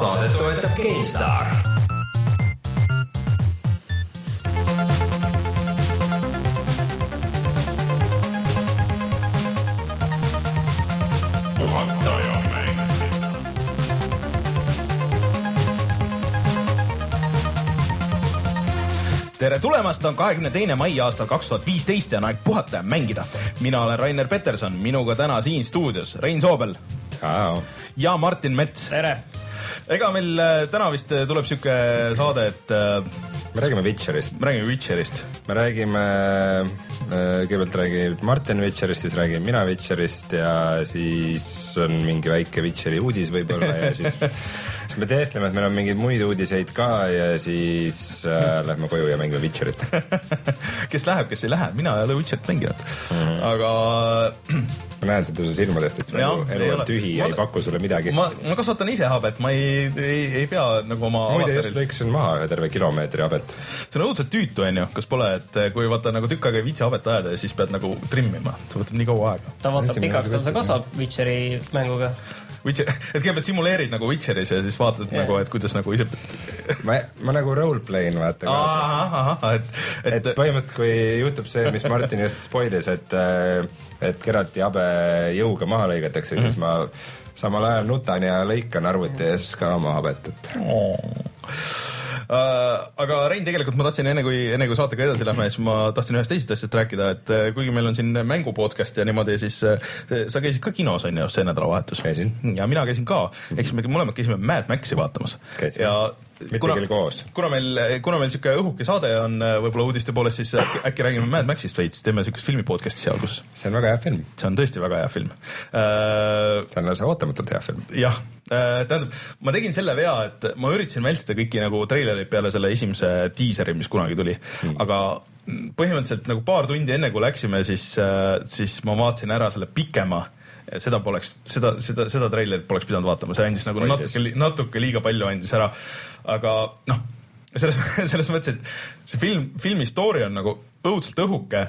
saadet toetab GameStar. tere tulemast, on kahekümne teine mai aastal kaks tuhat viisteist ja on aeg puhata ja mängida. mina olen Rainer Peterson, minuga täna siin stuudios Rein Soobel ja Martin Mets. tere! Ega meil äh, täna vist äh, tuleb sihuke saade, et äh, me räägime Witcherist. me räägime Witcherist. me räägime, kõigepealt räägib Martin Witcherist, siis räägin mina Witcherist ja siis on mingi väike Witcheri uudis võib-olla ja siis siis me teestleme, et meil on mingeid muid uudiseid ka ja siis äh, lähme koju ja mängime Witcherit kes läheb, kes ei lähe, mina ei ole Witcherit mänginud mm, -hmm. aga. ma näen seda su silmadest, et elu, elu on tühi ma, ja ei paku sulle midagi. ma, ma kasvatan ise habet, ma ei, ei, ei pea nagu oma. muide, just lõikasin maha ühe terve kilomeetri habet. see on õudselt tüütu, onju, kas pole, et kui vaata nagu tükk aega ei viitsi habet ajada ja siis pead nagu trimmima, see võtab nii kaua aega. ta vaatab pikaks, tal see kasvab Witcheri mänguga Witcher, et kõigepealt simuleerid nagu Witcheris ja siis vaatad yeah. nagu, et kuidas nagu ise ma, ma nagu roleplay in vaata et, et, et põhimõtteliselt, kui juhtub see, mis Martin just spoilis, et, et Geralti habe jõuga maha lõigatakse mm, -hmm. siis ma samal ajal nutan ja lõikan arvuti ees ka oma habet, et oh äh,. Aga Rein, tegelikult ma tahtsin enne kui, enne kui saatega edasi lähme, siis ma tahtsin ühest teisest asjast rääkida, et äh, kuigi meil on siin mängu podcast ja niimoodi, siis äh, sa käisid ka kinos on ju see nädalavahetus. käisin. ja mina käisin ka, eks me mõlemad käisime Mad Maxi vaatamas. ja kuna, kuna meil, kuna meil sihuke õhuke saade on äh, võib-olla uudiste poolest, siis äkki, äkki räägime Mad Maxist veits, teeme siukest filmi podcast'i seal alguses. see on väga hea film. see on tõesti väga hea film uh,. see on lausa ootamatult hea film. jah uh,, tähendab, ma tegin selle vea, et ma üritasin vältida kõiki nagu treilereid peale selle esimese diiseri, mis kunagi tuli hmm., aga põhimõtteliselt nagu paar tundi enne, kui läksime, siis uh,, siis ma vaatasin ära selle pikema seda poleks, seda, seda, seda treilerit poleks pidanud vaatama, see andis nagu natuke, natuke liiga palju andis ära. aga noh, selles, selles mõttes, et see film, filmi story on nagu õudselt õhuke,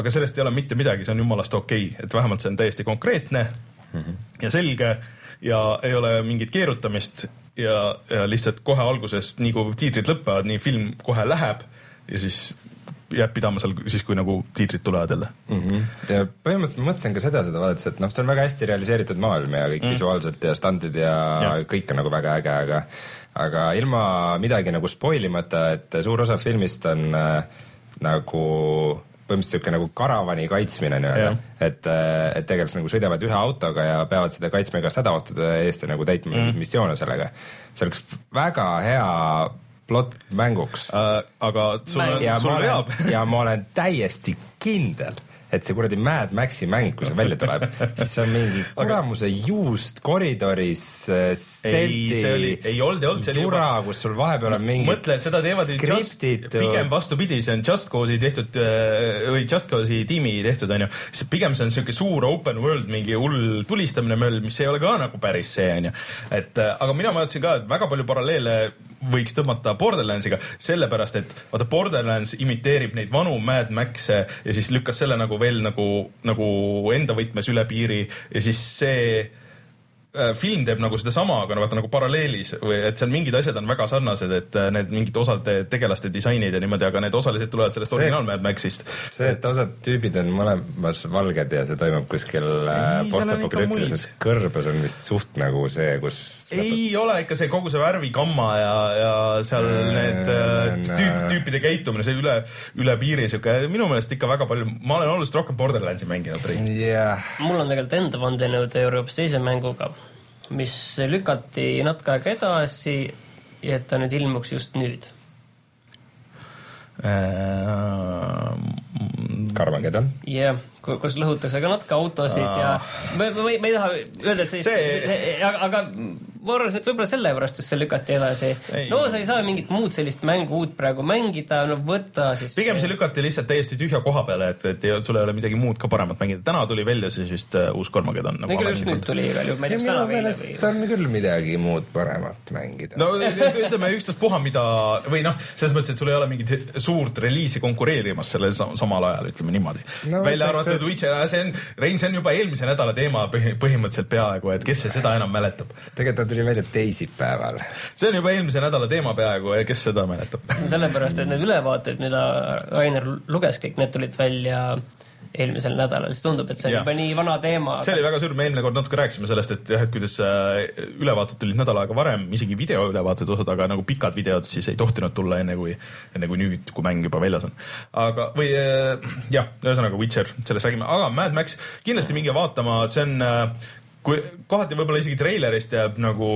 aga sellest ei ole mitte midagi, see on jumalast okei okay., et vähemalt see on täiesti konkreetne mm -hmm. ja selge ja ei ole mingit keerutamist ja, ja lihtsalt kohe alguses, nii kui tiitrid lõpevad, nii film kohe läheb ja siis jääb pidama seal siis, kui nagu tiitrid tulevad jälle mm. -hmm. ja põhimõtteliselt ma mõtlesin ka seda, seda vaadates, et noh, see on väga hästi realiseeritud maailm ja kõik mm visuaalselt ja standid ja, ja kõik on nagu väga äge, aga aga ilma midagi nagu spoil imata, et suur osa filmist on äh, nagu põhimõtteliselt niisugune nagu karavani kaitsmine nii-öelda, et, äh, et tegelased nagu sõidavad ühe autoga ja peavad seda kaitsma igast hädaohtude eest ja nagu täitma mm. missioone sellega. see oleks väga hea plott mänguks äh,. aga sul on, sul veab. ja ma olen täiesti kindel et see kuradi Mad Maxi mäng, kui see välja tuleb, siis see on mingi kuramuse juust koridoris äh, ei, see oli, ei olnud, ei olnud, see oli juba kus sul vahepeal on mingi mõtle, seda teevad just, pigem vastupidi, see on Just Cause'i tehtud äh, või Just Cause'i tiimi tehtud, onju. pigem see on siuke suur open world, mingi hull tulistamine möll, mis ei ole ka nagu päris see, onju. et äh, aga mina mõtlesin ka, et väga palju paralleele võiks tõmmata Borderlandsiga, sellepärast et vaata, Borderlands imiteerib neid vanu Mad Max'e ja siis lükkas selle nagu veel nagu, nagu enda võtmes üle piiri ja siis see film teeb nagu sedasama, aga no vaata nagu paralleelis või et seal mingid asjad on väga sarnased, et äh, need mingid osade tegelaste disainid ja niimoodi, aga need osalised tulevad sellest originaal Mad Maxist. see, et osad tüübid on mõlemas valged ja see toimub kuskil äh, postapokalüptilises kõrbes on vist suht nagu see, kus ei ole ikka see kogu see värvigamma ja, ja seal mm, need tüüp, tüüpide käitumine, see üle, üle piiri sihuke, minu meelest ikka väga palju, ma olen oluliselt rohkem Borderlandsi mänginud. Yeah. mul on tegelikult enda vandenõuteooria hoopis teise mänguga mis lükati natuke aega edasi ja et ta nüüd ilmuks just nüüd äh,. Carmageddon. jah yeah kus lõhutakse ka natuke autosid Aa. ja ma, ma, ma ei taha öelda, et see, see... aga, aga ma arvan, et võib-olla sellepärast just see lükati edasi. no sa ei saa mingit muud sellist mängu uut praegu mängida, no võta siis. pigem see lükati lihtsalt täiesti tühja koha peale, et, et ei, sul ei ole midagi muud ka paremat mängida. täna tuli välja siis vist uh, uus Kormageddon nagu. just nüüd tuli igal juhul, ma ei tea, kas täna veel või? on küll midagi muud paremat mängida. no ütleme ükstaspuha, mida või noh, selles mõttes, et sul ei ole mingit suurt reliisi konkureerimas sellel samal ajal, ütleme niimoodi no,. välja arvatud see... Witcher, see on, Rein, see on juba eelmise nädala teema põhimõtteliselt peaaegu, et kes seda enam mäletab. tegelikult tuli välja teisipäeval. see on juba eelmise nädala teema peaaegu, kes seda mäletab sellepärast, et need ülevaated, mida Rainer luges, kõik need tulid välja eelmisel nädalal, siis tundub, et see on juba nii vana teema. see oli väga suur, me eelmine kord natuke rääkisime sellest, et jah, et kuidas äh, ülevaated tulid nädal aega varem, isegi videoülevaated osad, aga nagu pikad videod siis ei tohtinud tulla enne kui, enne kui nüüd, kui mäng juba väljas on. aga, või äh, jah, ühesõnaga Witcher, sellest räägime, aga Mad Max kindlasti minge vaatama, see on äh, kui kohati võib-olla isegi treilerist jääb nagu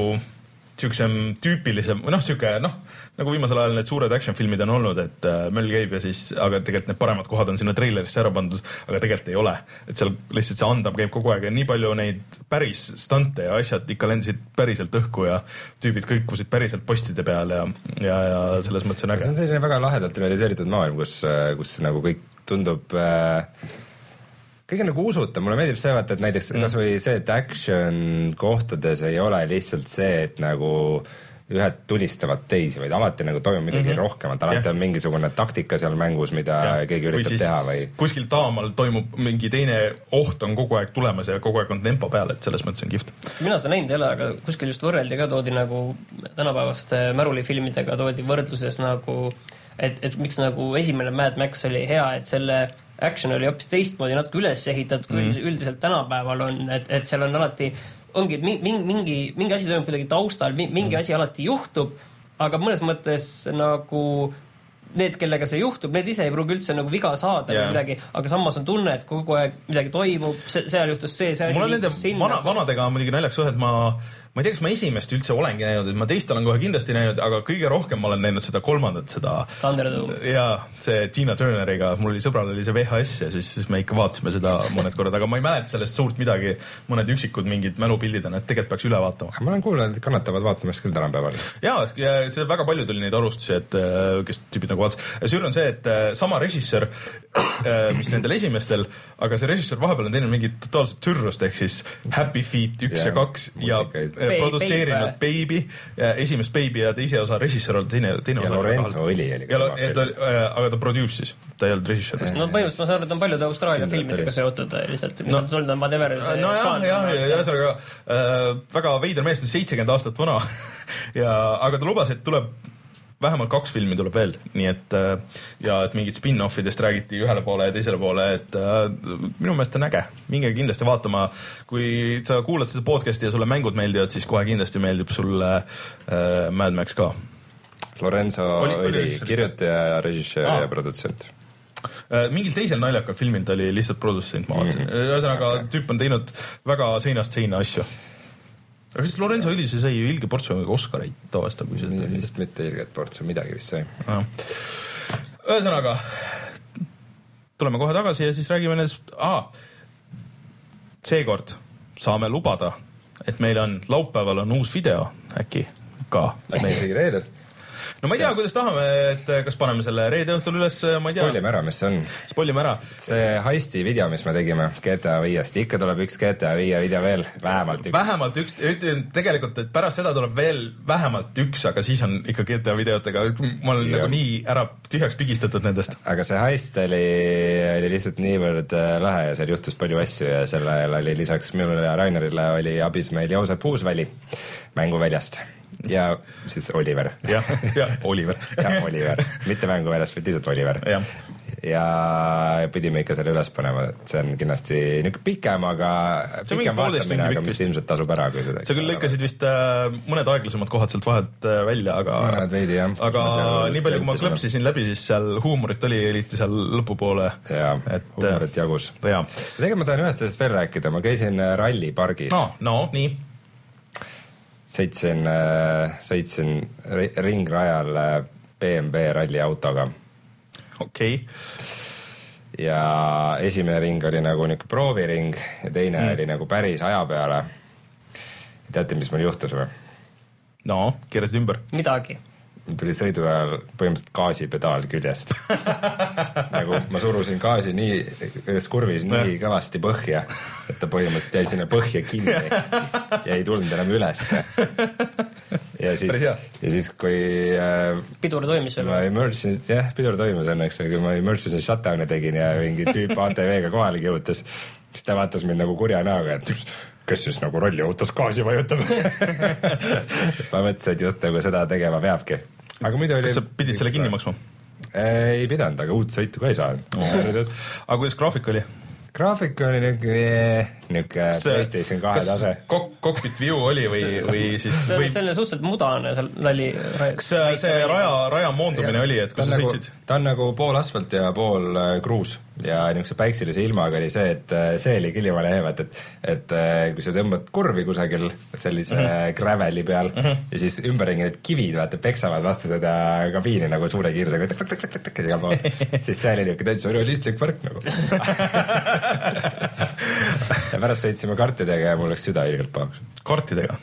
siuksem tüüpilisem või noh, sihuke noh, nagu viimasel ajal need suured action filmid on olnud, et äh, möll käib ja siis, aga tegelikult need paremad kohad on sinna treilerisse ära pandud, aga tegelikult ei ole. et seal lihtsalt see andam käib kogu aeg ja nii palju neid päris stante ja asjad ikka lendasid päriselt õhku ja tüübid kõikusid päriselt postide peal ja, ja, ja selles mõttes on äge. see on selline väga lahedalt realiseeritud maailm, kus, kus nagu kõik tundub äh, kõik on nagu usutav, mulle meeldib see vaata, et näiteks mm. kasvõi see, et action kohtades ei ole lihtsalt see, et nagu ühed tulistavad teisi, vaid alati nagu toimub midagi mm -hmm. rohkemat, alati yeah. on mingisugune taktika seal mängus, mida yeah. keegi üritab või teha või. kuskil taamal toimub mingi teine oht on kogu aeg tulemas ja kogu aeg on tempo peal, et selles mõttes on kihvt. mina seda näinud ei ole, aga kuskil just võrreldi ka, toodi nagu tänapäevaste märulifilmidega toodi võrdluses nagu et, et miks nagu esimene Mad Max oli hea, et selle action oli hoopis teistmoodi, natuke üles ehitatud, kui mm. üldiselt tänapäeval on, et, et seal on alati ongi mingi, mingi, mingi asi toimub kuidagi taustal, mingi mm. asi alati juhtub, aga mõnes mõttes nagu need, kellega see juhtub, need ise ei pruugi üldse nagu viga saada yeah. või midagi, aga samas on tunne, et kogu aeg midagi toimub, seal juhtus see, see asi on nende vana, vanadega on muidugi naljakas suhe, et ma ma ei tea, kas ma esimest üldse olengi näinud, et ma teist olen kohe kindlasti näinud, aga kõige rohkem ma olen näinud seda kolmandat, seda. jaa, see Tina Turneriga, mul oli sõbral oli see VHS ja siis, siis me ikka vaatasime seda mõned korrad, aga ma ei mäleta sellest suurt midagi. mõned üksikud mingid mälupildid on, et tegelikult peaks üle vaatama. ma olen kuulnud, et kannatavad vaatamist küll tänapäeval. jaa, ja see väga palju tuli neid arvustusi, et äh, kes tüübid nagu vaatasid. süür on see, et äh, sama režissöör, äh, mis nendel esimestel, aga see režissöör vahepeal on teinud mingit totaalset türrust, ehk siis Happy Feet üks ja, ja kaks ja produtseerinud Baby, esimest Baby ja teise osa režissöör olnud teine, teine ja osa. Lorenzo oli, oli. ja ta oli, äh, aga ta produce'is, ta ei olnud režissöör. no põhimõtteliselt ma saan aru, et on paljude Austraalia filmidega seotud äh, lihtsalt, mis no, on tulnud, on whatever. nojah, jah, ja ühesõnaga äh, väga veider mees, ta on seitsekümmend aastat vana ja, aga ta lubas, et tuleb vähemalt kaks filmi tuleb veel, nii et äh, ja et mingid spin-off idest räägiti ühele poole ja teisele poole, et äh, minu meelest on äge. minge kindlasti vaatama, kui sa kuulad seda podcast'i ja sulle mängud meeldivad, siis kohe kindlasti meeldib sulle äh, Mad Max ka. Lorenzo oli, oli, oli kirjutaja, režissöör ah. ja produtsent mingil teisel naljakal filmil ta oli lihtsalt produtsent, ma vaatasin mm -hmm.. ühesõnaga okay. tüüp on teinud väga seinast seina asju aga kas Lorenzo Ülise sai ju ilge portsu Oscareid too aasta, kui see vist mitte ilget portsu, midagi vist sai. Ah.. ühesõnaga, tuleme kohe tagasi ja siis räägime nendest ah,, seekord saame lubada, et meil on laupäeval on uus video äkki ka. äkki isegi reedel no ma ei tea, kuidas tahame, et kas paneme selle reede õhtul üles, ma ei tea. spoilime ära, mis see on. spoilime ära. see heisti video, mis me tegime GTA viiest, ikka tuleb üks GTA viie video veel, vähemalt üks. vähemalt üks, ütlen tegelikult, et pärast seda tuleb veel vähemalt üks, aga siis on ikka GTA videotega, ma olen nagu nii ära tühjaks pigistatud nendest. aga see heist oli, oli lihtsalt niivõrd äh, lahe ja seal juhtus palju asju ja sel ajal oli lisaks minule ja Rainerile oli abis meil Joosep Uusväli mänguväljast ja siis Oliver. jah, jah, Oliver jah, Oliver, mitte mänguväljast, vaid lihtsalt Oliver. ja pidime ikka selle üles panema, et see on kindlasti niisugune pikem, aga pikem vaatamine, aga mis ilmselt tasub ära, kui seda sa küll lõikasid vist äh, mõned aeglasemad kohad sealt vahelt äh, välja, aga mõned veidi jah. aga nii palju, kui ma klõpsisin läbi, siis seal huumorit oli, eriti seal lõpupoole. jaa, huumorit jagus. tegelikult ma tahan ühest asjast veel rääkida, ma käisin äh, rallipargis. no, no nii sõitsin, äh, sõitsin ringrajal äh, BMW ralliautoga. okei okay. ja esimene ring oli nagu niisugune prooviring ja teine mm. oli nagu päris aja peale. teate, mis mul juhtus või? no, keerasid ümber? midagi tuli sõidu ajal põhimõtteliselt gaasipedaal küljest nagu ma surusin gaasi nii, ühes kurvis nii kõvasti põhja, et ta põhimõtteliselt jäi sinna põhja kinni ja ei tulnud enam ülesse. ja siis, ja siis, kui äh, pidur toimis veel? ma emergency, jah, pidur toimis õnneks, aga kui ma emergency shutdown'i tegin ja mingi tüüp ATV-ga kohale kihutas, siis ta vaatas mind nagu kurja näoga, et kes siis nagu ralliautos gaasi vajutab ma mõtlesin, et just nagu seda tegema peabki. Aga muidu oli. kas sa pidid selle kinni maksma? ei pidanud, aga uut sõitu ka ei saa aga kuidas graafik oli? graafik oli niuke, niuke Playstation kahe tase. Kok-, cockpit view oli või, või siis see on või... selline suhteliselt mudane seal ralli. kas see, see raja, raja moondumine ja, oli, et kus sa nagu, sõitsid? ta on nagu pool asfalt ja pool äh, kruus ja niisuguse päikselise ilmaga oli see, et äh, see oli killimane eemat, et, et äh, kui sa tõmbad kurvi kusagil sellise mm -hmm. graveli peal mm -hmm. ja siis ümberringi need kivid vaata peksavad vastu seda kabiini nagu suure kiirusega igal pool, siis see oli niisugune täitsa realistlik värk nagu ja pärast sõitsime kartidega ja mul läks süda ilgelt pahaks. kartidega?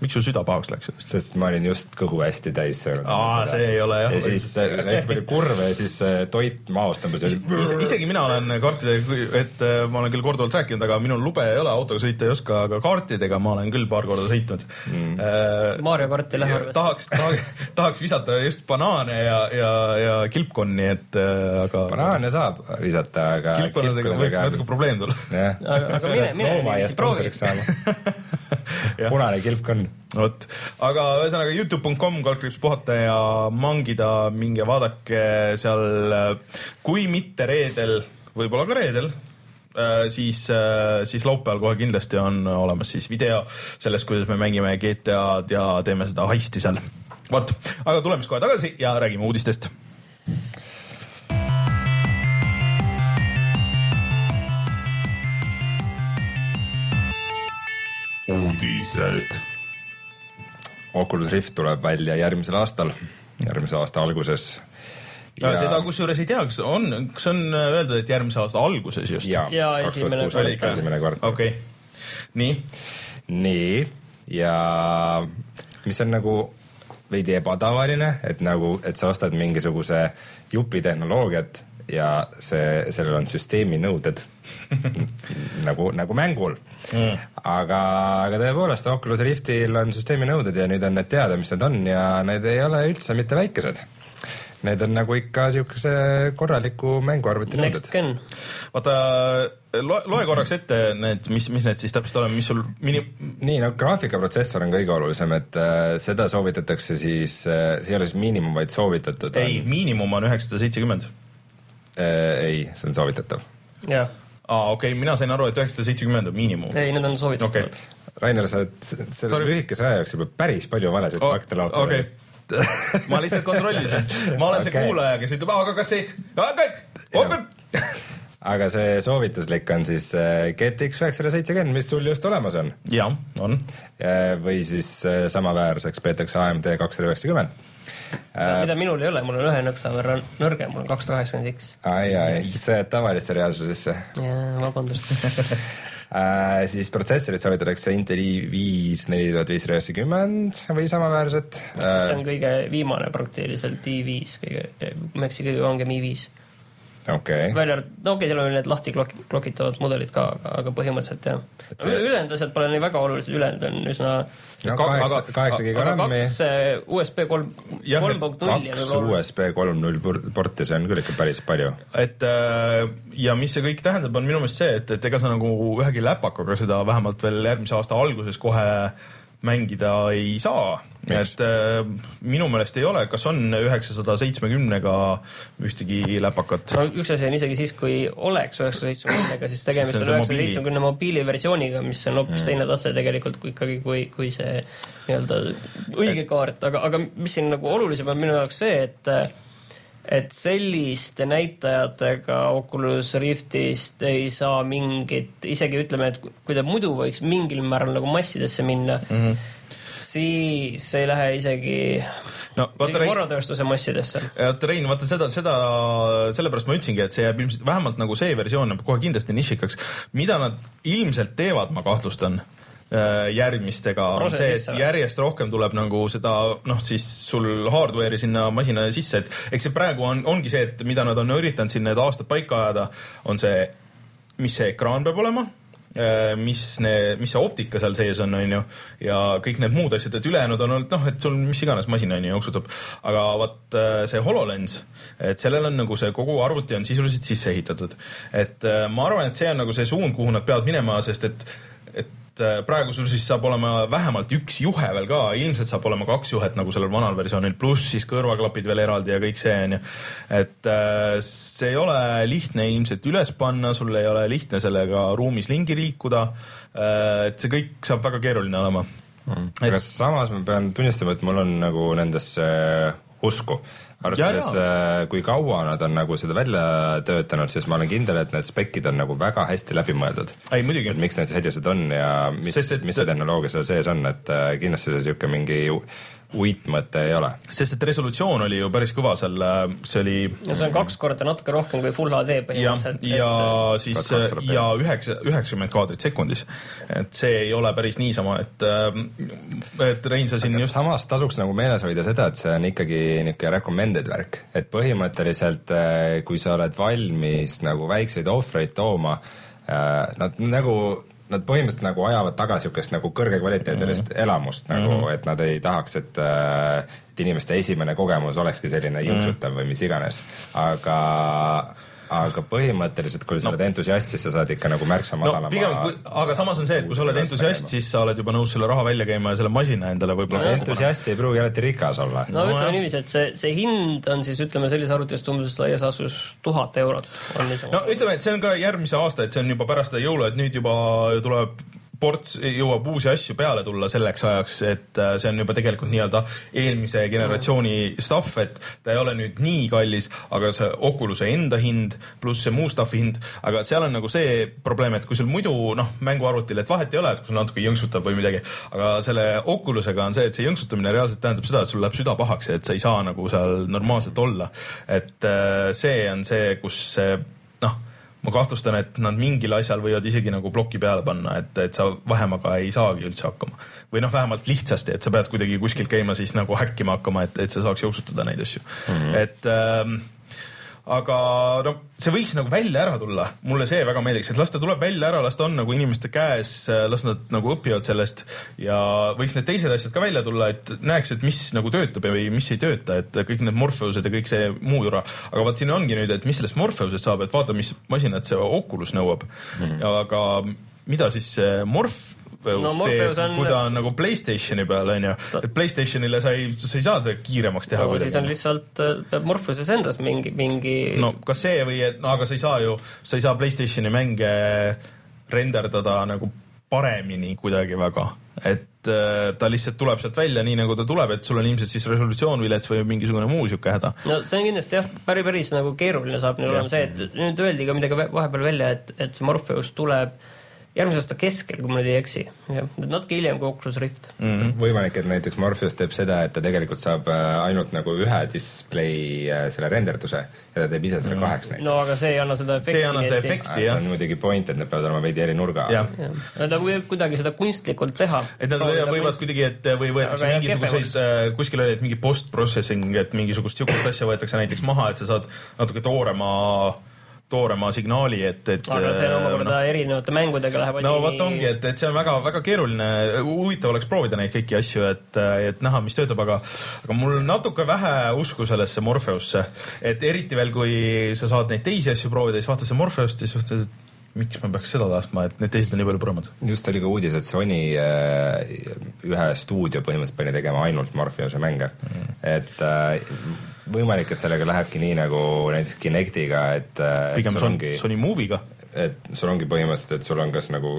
Miks sul süda pahaks läks sellest? sest ma olin just kõhu hästi täis söönud. aa, see ei ole jah. ja siis hästi palju kurve ja siis toit maost tõmbas ja siis isegi mina olen kaartidega, et äh, ma olen küll korduvalt rääkinud, aga minul lube ei ole, autoga sõita ei oska, aga kaartidega ma olen küll paar korda sõitnud mm.. Äh, Mario karti lähe arvesse. tahaks, tahaks, tahaks visata just banaane ja, ja, ja kilpkonni, et äh, aga. banaane saab visata, aga. kilpkonnadega võib natuke probleem tulla. jah, aga mine, mine, proovi. punane kilpkonn. vot, aga ühesõnaga Youtube.com kaldkriips puhata ja mangida, minge vaadake seal, kui mitte reedel võib-olla ka reedel äh, siis, äh, siis laupäeval kohe kindlasti on olemas siis video sellest, kuidas me mängime GTA-d ja teeme seda heisti seal. vot, aga tuleme siis kohe tagasi ja räägime uudistest. Uudised. Oculus Rift tuleb välja järgmisel aastal, järgmise aasta alguses ja seda kusjuures ei tea, kas on, kas on öeldud, et järgmise aasta alguses just? ja, ja, esimene kvartal. esimene kvartal. okei okay., nii. nii, ja mis on nagu veidi ebatavaline, et nagu, et sa ostad mingisuguse jupi tehnoloogiat ja see, sellel on süsteemi nõuded nagu, nagu mängul mm.. aga, aga tõepoolest Oculus Riftil on süsteemi nõuded ja nüüd on need teada, mis need on ja need ei ole üldse mitte väikesed need on nagu ikka siukese korraliku mänguarvuti nõuded. vaata, loe, loe korraks ette need, mis, mis need siis täpselt olema, mis sul mini-. nii, no graafikaprotsessor on kõige olulisem, et äh, seda soovitatakse siis äh,, see ei ole siis miinimum, vaid soovitatud. ei, miinimum on üheksasada seitsekümmend. Äh, ei, see on soovitatav. jah aa, okei okay,, mina sain aru, et üheksasada seitsekümmend on miinimum. ei, need on soovitatavad okay.. Rainer, sa oled selle lühikese aja jooksul päris palju valesid oh, fakte laotanud. okay ma lihtsalt kontrollisin, ma olen okay. see kuulaja, kes ütleb, aga kas ei, aga see soovituslik on siis äh, GTX üheksasada seitsekümmend, mis sul just olemas on. jah, on. või siis äh, samaväärseks peetakse AMD kakssada üheksakümmend mida minul ei ole, mul on ühe nõksa võrra nõrgem, mul on kakssada kaheksakümmend X. ai, ai, siis sa jääd tavalisse reaalsusesse. jaa, vabandust äh, siis protsessorit soovitatakse Intel i5 neli tuhat viissada üheksakümmend või samaväärset. see on kõige viimane praktiliselt i5, kõige, eksi, kõige kangem i5 okay.. välja arvatud, no okei okay,, seal on need lahti klok-, klokitavad mudelid ka, aga, aga põhimõtteliselt jah ülejäänud asjad pole nii väga olulised, ülejäänud on üsna no, kaheksa, kaheksa giga RAM-i. kaks äh, USB kolm, kolm punkt nulli. kaks USB kolm null porti, see on küll ikka päris palju. et äh, ja mis see kõik tähendab, on minu meelest see, et, et ega sa nagu ühegi läpakaga seda vähemalt veel järgmise aasta alguses kohe mängida ei saa. et äh, minu meelest ei ole, kas on üheksasada seitsmekümnega ühtegi läpakat? no üks asi on isegi siis, kui oleks üheksasada seitsmekümnega, siis tegemist on üheksasada seitsmekümne mobiiliversiooniga, mis on hoopis mm. teine tase tegelikult kui ikkagi, kui, kui see nii-öelda õige kaart, aga, aga mis siin nagu olulisem on minu jaoks see, et et selliste näitajatega Oculus Riftist ei saa mingit, isegi ütleme, et kui ta muidu võiks mingil määral nagu massidesse minna mm, -hmm siis ei lähe isegi no, korratööstuse massidesse. vaata Rein, vaata seda, seda, sellepärast ma ütlesingi, et see jääb ilmselt vähemalt nagu see versioon jääb kohe kindlasti nišikaks. mida nad ilmselt teevad, ma kahtlustan järgmistega on see, et järjest rohkem tuleb nagu seda noh, siis sul hardware'i sinna masina sisse, et eks see praegu on, ongi see, et mida nad on üritanud siin need aastad paika ajada, on see, mis see ekraan peab olema äh, mis mis see optika seal sees on, on ju, ja kõik need muud asjad, et ülejäänud on olnud noh, et sul mis iganes masin on ju jooksutab, aga vot äh, see HoloLens, et sellel on nagu see kogu arvuti on sisuliselt sisse ehitatud. et ma arvan, et see on nagu see suund, kuhu nad peavad minema, sest et, et et äh, praegu sul siis saab olema vähemalt üks juhe veel ka, ilmselt saab olema kaks juhet nagu sellel vanal versioonil, pluss siis kõrvaklapid veel eraldi ja kõik see onju. et äh, see ei ole lihtne ilmselt üles panna, sul ei ole lihtne sellega ruumis ringi liikuda. et see kõik saab väga keeruline olema mm.. aga et... samas ma pean tunnistama, et mul on nagu nendesse usku. Arvestades, äh, kui kaua nad on nagu seda välja töötanud, siis ma olen kindel, et need spekid on nagu väga hästi läbi mõeldud. ei muidugi. et miks need sellised on ja mis, mis see tehnoloogia seal sees on, et äh, kindlasti see sihuke mingi uitmõte ei ole. sest et resolutsioon oli ju päris kõva seal, see oli. no see on kaks korda natuke rohkem kui full HD põhimõtteliselt. ja, ja et... siis ja üheksa, üheksakümmend kaadrit sekundis. et see ei ole päris niisama, et, et Rein, sa siin just. samas tasuks nagu meeles hoida seda, et see on ikkagi niisugune recommended värk, et põhimõtteliselt kui sa oled valmis nagu väikseid ohvreid tooma, nad nagu nad põhimõtteliselt nagu ajavad taga niisugust nagu kõrge kvaliteedilist mm -hmm. elamust nagu mm, -hmm. et nad ei tahaks, et äh, et inimeste esimene kogemus olekski selline jõuksutav mm -hmm. või mis iganes, aga aga põhimõtteliselt, kui sa no. oled entusiast, siis sa saad ikka nagu märksa madalama no, pigem, aga samas on see, et kui sa oled entusiast, siis sa oled juba nõus selle raha välja käima ja selle masina endale võib-olla no, entusiast ei pruugi alati rikas olla. no, no ütleme niiviisi, et see, see hind on siis ütleme sellise arvuti eest umbes laias laastus tuhat eurot. no ütleme, et see on ka järgmise aasta, et see on juba pärast seda jõulu, et nüüd juba tuleb ports jõuab uusi asju peale tulla selleks ajaks, et äh, see on juba tegelikult nii-öelda eelmise generatsiooni stuff, et ta ei ole nüüd nii kallis, aga see Oculus'e enda hind pluss see muu stuff'i hind, aga seal on nagu see probleem, et kui sul muidu noh, mänguarvutil, et vahet ei ole, et kui sul natuke jõnksutab või midagi, aga selle Oculus'ega on see, et see jõnksutamine reaalselt tähendab seda, et sul läheb süda pahaks et sa ei saa nagu seal normaalselt olla. et äh, see on see, kus see ma kahtlustan, et nad mingil asjal võivad isegi nagu ploki peale panna, et, et sa vahemaga ei saagi üldse hakkama. või noh, vähemalt lihtsasti, et sa pead kuidagi kuskilt käima siis nagu häkkima hakkama, et, et sa saaks jooksutada neid asju mm. -hmm. et ähm, aga no see võiks nagu välja ära tulla, mulle see väga meeldiks, et las ta tuleb välja ära, las ta on nagu inimeste käes, las nad nagu õpivad sellest ja võiks need teised asjad ka välja tulla, et näeks, et mis nagu töötab või mis ei tööta, et kõik need Morpheused ja kõik see muu jura. aga vot siin ongi nüüd, et mis sellest Morpheusest saab, et vaata, mis masinat see Oculus nõuab mm. -hmm. aga mida siis Morph no, teeb, on... kui ta on nagu Playstationi peal, onju. et Playstationile sa ei, sa ei saa teda kiiremaks teha no,. siis on lihtsalt, äh, peab Morpheuses endas mingi, mingi. no kas see või, et no aga sa ei saa ju, sa ei saa Playstationi mänge renderdada nagu paremini kuidagi väga, et äh, ta lihtsalt tuleb sealt välja nii, nagu ta tuleb, et sul on ilmselt siis resolutsioon vilets või mingisugune muu sihuke häda. no see on kindlasti jah, päris, päris nagu keeruline saab nüüd olema see, et nüüd öeldi ka midagi vahepeal välja, et, et see Morpheus tuleb äh, järgmise aasta keskel, kui ma nüüd ei eksi, jah, natuke hiljem kui Oculus Rift mm. -hmm. võimalik, et näiteks Morpheus teeb seda, et ta tegelikult saab äh, ainult nagu ühe display äh, selle renderduse ja ta teeb ise selle mm -hmm. kaheks näiteks. no aga see ei anna seda efekti. see ei anna seda efekti, jah. see on muidugi point, et need peavad olema veidi eri nurga all. ta võib kuidagi seda kunstlikult teha. et nad võivad kunst... kuidagi, et või võetakse mingisuguseid, äh, kuskil oli, et mingi post-processing, et mingisugust sihukest asja võetakse näiteks maha, et sa saad natuke toorema toorema signaali, et, et. aga see on omakorda no, erinevate mängudega läheb asi. no vot ongi, et, et see on väga-väga keeruline, huvitav oleks proovida neid kõiki asju, et, et näha, mis töötab, aga, aga mul natuke vähe usku sellesse Morpheusse, et eriti veel, kui sa saad neid teisi asju proovida, siis vaatad seda Morpheust ja siis mõtled, et miks ma peaks seda tahtma, et need teised on nii palju paremad. just oli ka uudis, et Sony äh, ühe stuudio põhimõtteliselt pani tegema ainult Morpheuse mänge mm., et äh, võimalik, et sellega lähebki nii nagu näiteks Kinectiga, et. pigem Sony, Sony Movie'ga. et sul ongi põhimõtteliselt, et sul on kas nagu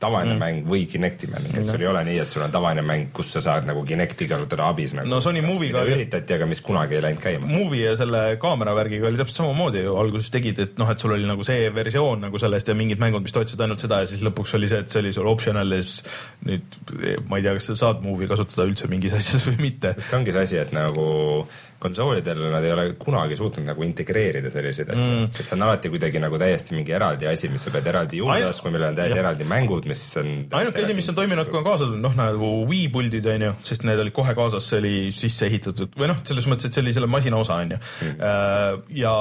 tavaline mm. mäng või Kinecti mäng, et sul ei ole nii, et sul on tavaline mäng, kus sa saad nagu Kinecti kasutada abis nagu. no Sony Movie'ga üritati, aga mis kunagi ei läinud käima. Movie ja selle kaamera värgiga oli täpselt samamoodi ju, alguses tegid, et noh, et sul oli nagu see versioon nagu sellest ja mingid mängud, mis toetasid ainult seda ja siis lõpuks oli see, et see oli sul optional ja siis nüüd ma ei tea, kas sa saad Movie kasutada üldse mingis asjas või mitte. see ongi see asi, et nagu konsoolidel nad ei ole kunagi suutnud nagu integreerida selliseid asju. Mm., et see on alati kuidagi nagu täiesti mingi eraldi asi, mis sa pead eraldi juurde ostma, millel on täiesti eraldi mängud, mis on ainuke asi, mis on toiminud, kui on kaasa tulnud, noh nagu Wii puldid onju, sest need olid kohe kaasas, see oli sisse ehitatud või noh, selles mõttes, et see oli selle masina osa onju mm.. Äh, ja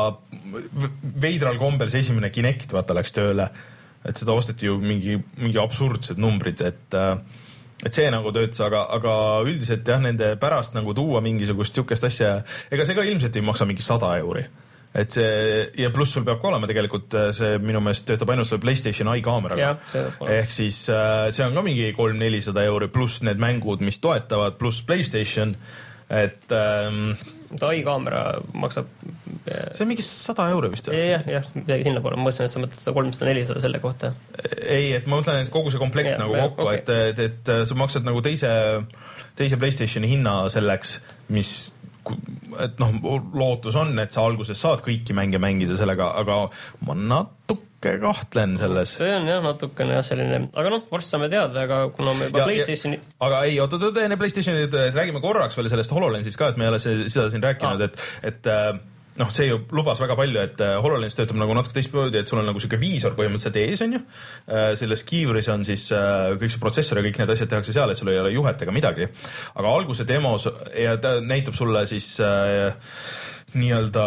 veidral kombel see esimene Kinect vaata läks tööle, et seda osteti ju mingi, mingi absurdsed numbrid, et äh, et see nagu töötas, aga, aga üldiselt jah, nende pärast nagu tuua mingisugust sihukest asja, ega see ka ilmselt ei maksa mingi sada euri. Et see ja pluss sul peab ka olema tegelikult äh, see minu meelest töötab ainult selle Playstation eye kaameraga. ehk siis äh, see on ka mingi kolm-nelisada euri pluss need mängud, mis toetavad, pluss Playstation, et ähm, eye kaamera maksab see on mingi sada euri vist või? jah, jah, midagi sinnapoole, ma mõtlesin, et sa mõtled seda kolmsada, nelisada selle kohta. ei, et ma mõtlen, et kogu see komplekt ja, nagu ja, kokku okay., et, et, et sa maksad nagu teise, teise Playstationi hinna selleks, mis et noh, lootus on, et sa alguses saad kõiki mänge mängida sellega, aga ma natuke kahtlen selles. see on jah, natukene jah, selline, aga noh, varsti saame teada, aga kuna me juba Playstationi. aga ei, oot, oot, enne Playstationi, räägime korraks veel sellest HoloLensist ka, et me ei ole seda siin rääkinud ah., et, et äh, noh, see ju lubas väga palju, et äh, HoloLens töötab nagu natuke teistmoodi, et sul on nagu sihuke viisor põhimõtteliselt ees, on ju. Äh, selles kiivris on siis äh, kõik see protsessor ja kõik need asjad tehakse seal, et sul ei ole juhet ega midagi. aga alguse demos ja ta näitab sulle siis äh, nii-öelda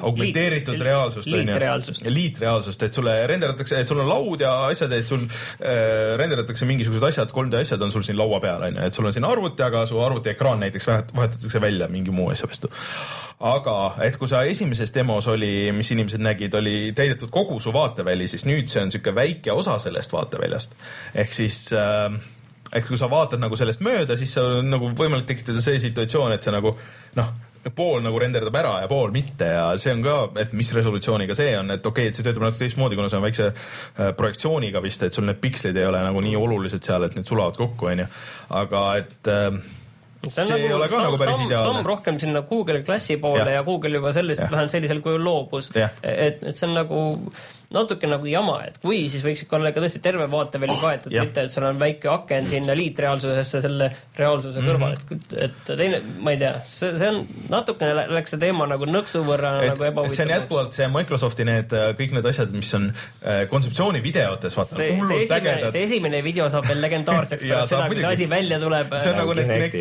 augmenteeritud Liit, reaalsust. liitreaalsust. liitreaalsust, et sulle renderdatakse, et sul on laud ja asjad, et sul äh, renderdatakse mingisugused asjad, 3D asjad on sul siin laua peal, on ju, et sul on siin arvuti, aga su arvuti ekraan näiteks vahetatakse välja mingi muu asja vastu. Aga et kui sa esimeses demos oli, mis inimesed nägid, oli täidetud kogu su vaateväli, siis nüüd see on niisugune väike osa sellest vaateväljast. ehk siis äh, ehk kui sa vaatad nagu sellest mööda, siis on nagu võimalik tekitada see situatsioon, et sa nagu noh pool nagu renderdab ära ja pool mitte ja see on ka, et mis resolutsiooniga see on, et okei okay,, et see töötab natuke teistmoodi, kuna see on väikse äh, projektsiooniga vist, et sul need pikslid ei ole nagu nii olulised seal, et need sulavad kokku, onju. aga et äh, see, nagu, ei ole ka samm, nagu päris ideaalne. samm rohkem sinna Google Glassi poole ja, ja Google juba sellest vähemalt sellisel kujul loobus. et, et see on nagu natuke nagu jama, et kui, siis võiks ikka olla ikka tõesti terve vaateväli kaetud, mitte et sul on väike aken sinna liitreaalsusesse selle reaalsuse mm -hmm. kõrval, et, et teine, ma ei tea, see, see on natukene läks see teema nagu nõksu võrra et, nagu ebahuvitavaks. see on jätkuvalt see Microsofti need äh, kõik need asjad, mis on äh, kontseptsiooni videotes, vaata, hullult ägedad. see esimene video saab veel legendaarseks pärast seda, kui see asi välja tuleb. see on nagu need Kinecti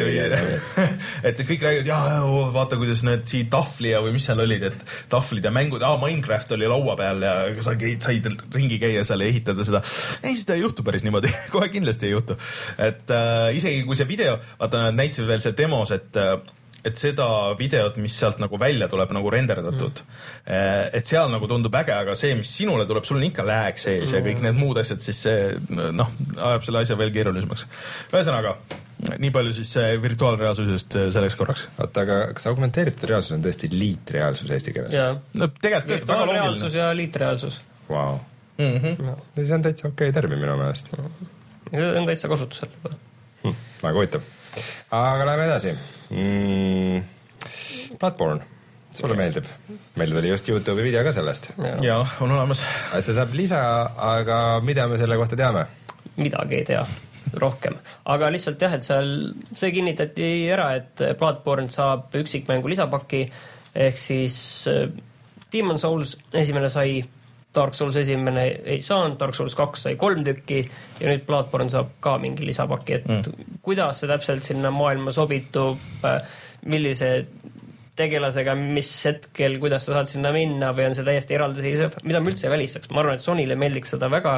et kõik räägivad, jaa, vaata, kuidas need siin tahvli ja või mis seal olid, et tahvlid ja mängud, aa, Minecraft oli laua peal ja sa said ringi käia seal ja ehitada seda. ei, seda ei juhtu päris niimoodi kohe kindlasti ei juhtu. et äh, isegi kui see video, vaata nad näitasid veel seal demos, et äh, et seda videot, mis sealt nagu välja tuleb nagu renderdatud mm., et seal nagu tundub äge, aga see, mis sinule tuleb, sul on ikka lag sees mm. ja kõik need muud asjad, siis see noh, ajab selle asja veel keerulisemaks. ühesõnaga, nii palju siis virtuaalreaalsusest selleks korraks. oota, aga kas augmenteeritud reaalsus on tõesti liitreaalsus eesti keeles? no tegelikult töötab väga loogiline. reaalsus ja liitreaalsus wow. mm. -hmm. No. see on täitsa okei okay termin minu meelest. see on täitsa kasutusel juba hm,. väga huvitav. aga läheme edasi mm,. Bloodborne sulle meeldib? meil tuli just Youtube'i video ka sellest. jaa, on olemas. see saab lisa, aga mida me selle kohta teame? midagi ei tea, rohkem. aga lihtsalt jah, et seal, see kinnitati ära, et Bloodborne saab üksikmängu lisapaki ehk siis äh, Demon Souls esimene sai Dark Souls esimene ei saanud, Dark Souls kaks sai kolm tükki ja nüüd Bloodborne saab ka mingi lisapaki, et mm. kuidas see täpselt sinna maailma sobitub, millise tegelasega, mis hetkel, kuidas sa saad sinna minna või on see täiesti eraldiseisev, mida ma üldse ei välistaks, ma arvan, et Sonyle meeldiks seda väga,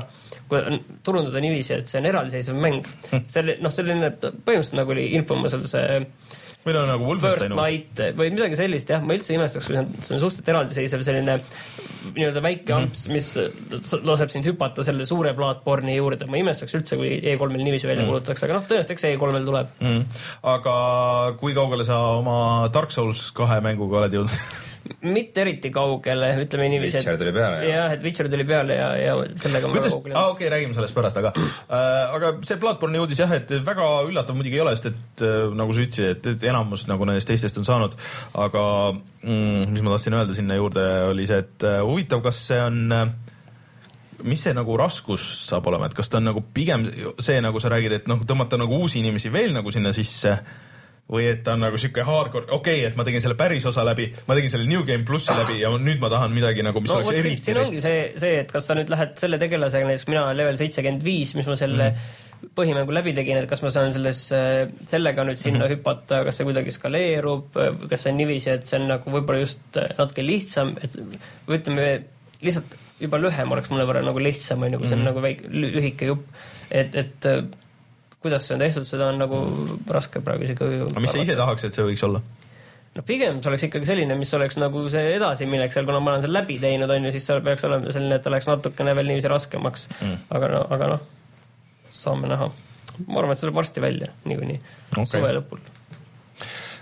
kui turundada niiviisi, et see on eraldiseisev mäng. Mm.. selle, noh, selline põhimõtteliselt nagu oli Infomusel see meil on nagu Wolfenstein Light või midagi sellist jah, ma üldse ei imestaks, kui see on, suhteliselt eraldiseisev selline nii-öelda väike mhm. amps, mis laseb sind hüpata selle suure platvormi juurde, ma ei imestaks üldse, kui E3-l niiviisi välja mm. kuulutatakse, aga noh, tõenäoliselt eks E3-l tuleb. Mm.. aga kui kaugele sa oma Dark Souls kahe mänguga oled jõudnud mitte eriti kaugele, ütleme niiviisi. Witcher tuli peale. jah, et Witcher tuli peale ja, ja sellega on väga kaugele. aa, okei okay,, räägime sellest pärast, aga äh,, aga see Bloodborne'i uudis jah, et väga üllatav muidugi ei ole, sest et äh, nagu sa ütlesid, et, et enamus nagu nendest teistest on saanud, aga mm, mis ma tahtsin öelda sinna juurde, oli see, et äh, huvitav, kas see on äh, mis see nagu raskus saab olema, et kas ta on nagu pigem see, nagu sa räägid, et noh, tõmmata nagu uusi inimesi veel nagu sinna sisse või et ta on nagu sihuke hardcore, okei okay,, et ma tegin selle päris osa läbi, ma tegin selle New Game plussi läbi ja nüüd ma tahan midagi nagu, mis no, oleks eriti. siin ongi see, see, et kas sa nüüd lähed selle tegelasega, näiteks mina olen level seitsekümmend viis, mis ma selle mm. põhimängu läbi tegin, et kas ma saan selles, sellega nüüd sinna mm -hmm. hüpata, kas see kuidagi skaleerub, kas see on niiviisi, et see on nagu võib-olla just natuke lihtsam, et või ütleme, lihtsalt juba lühem oleks mõnevõrra nagu lihtsam, on ju, kui see on mm -hmm. nagu väike, lühike jupp. et, et kuidas see on tehtud, seda on nagu raske praegu isegi. aga mis sa ise tahaks, et see võiks olla? no pigem see oleks ikkagi selline, mis oleks nagu see edasiminek seal, kuna ma olen selle läbi teinud, on ju, siis seal peaks olema selline, et ta läheks natukene veel niiviisi raskemaks mm.. aga no, aga noh, saame näha. ma arvan, et see tuleb varsti välja niikuinii okay., suve lõpul.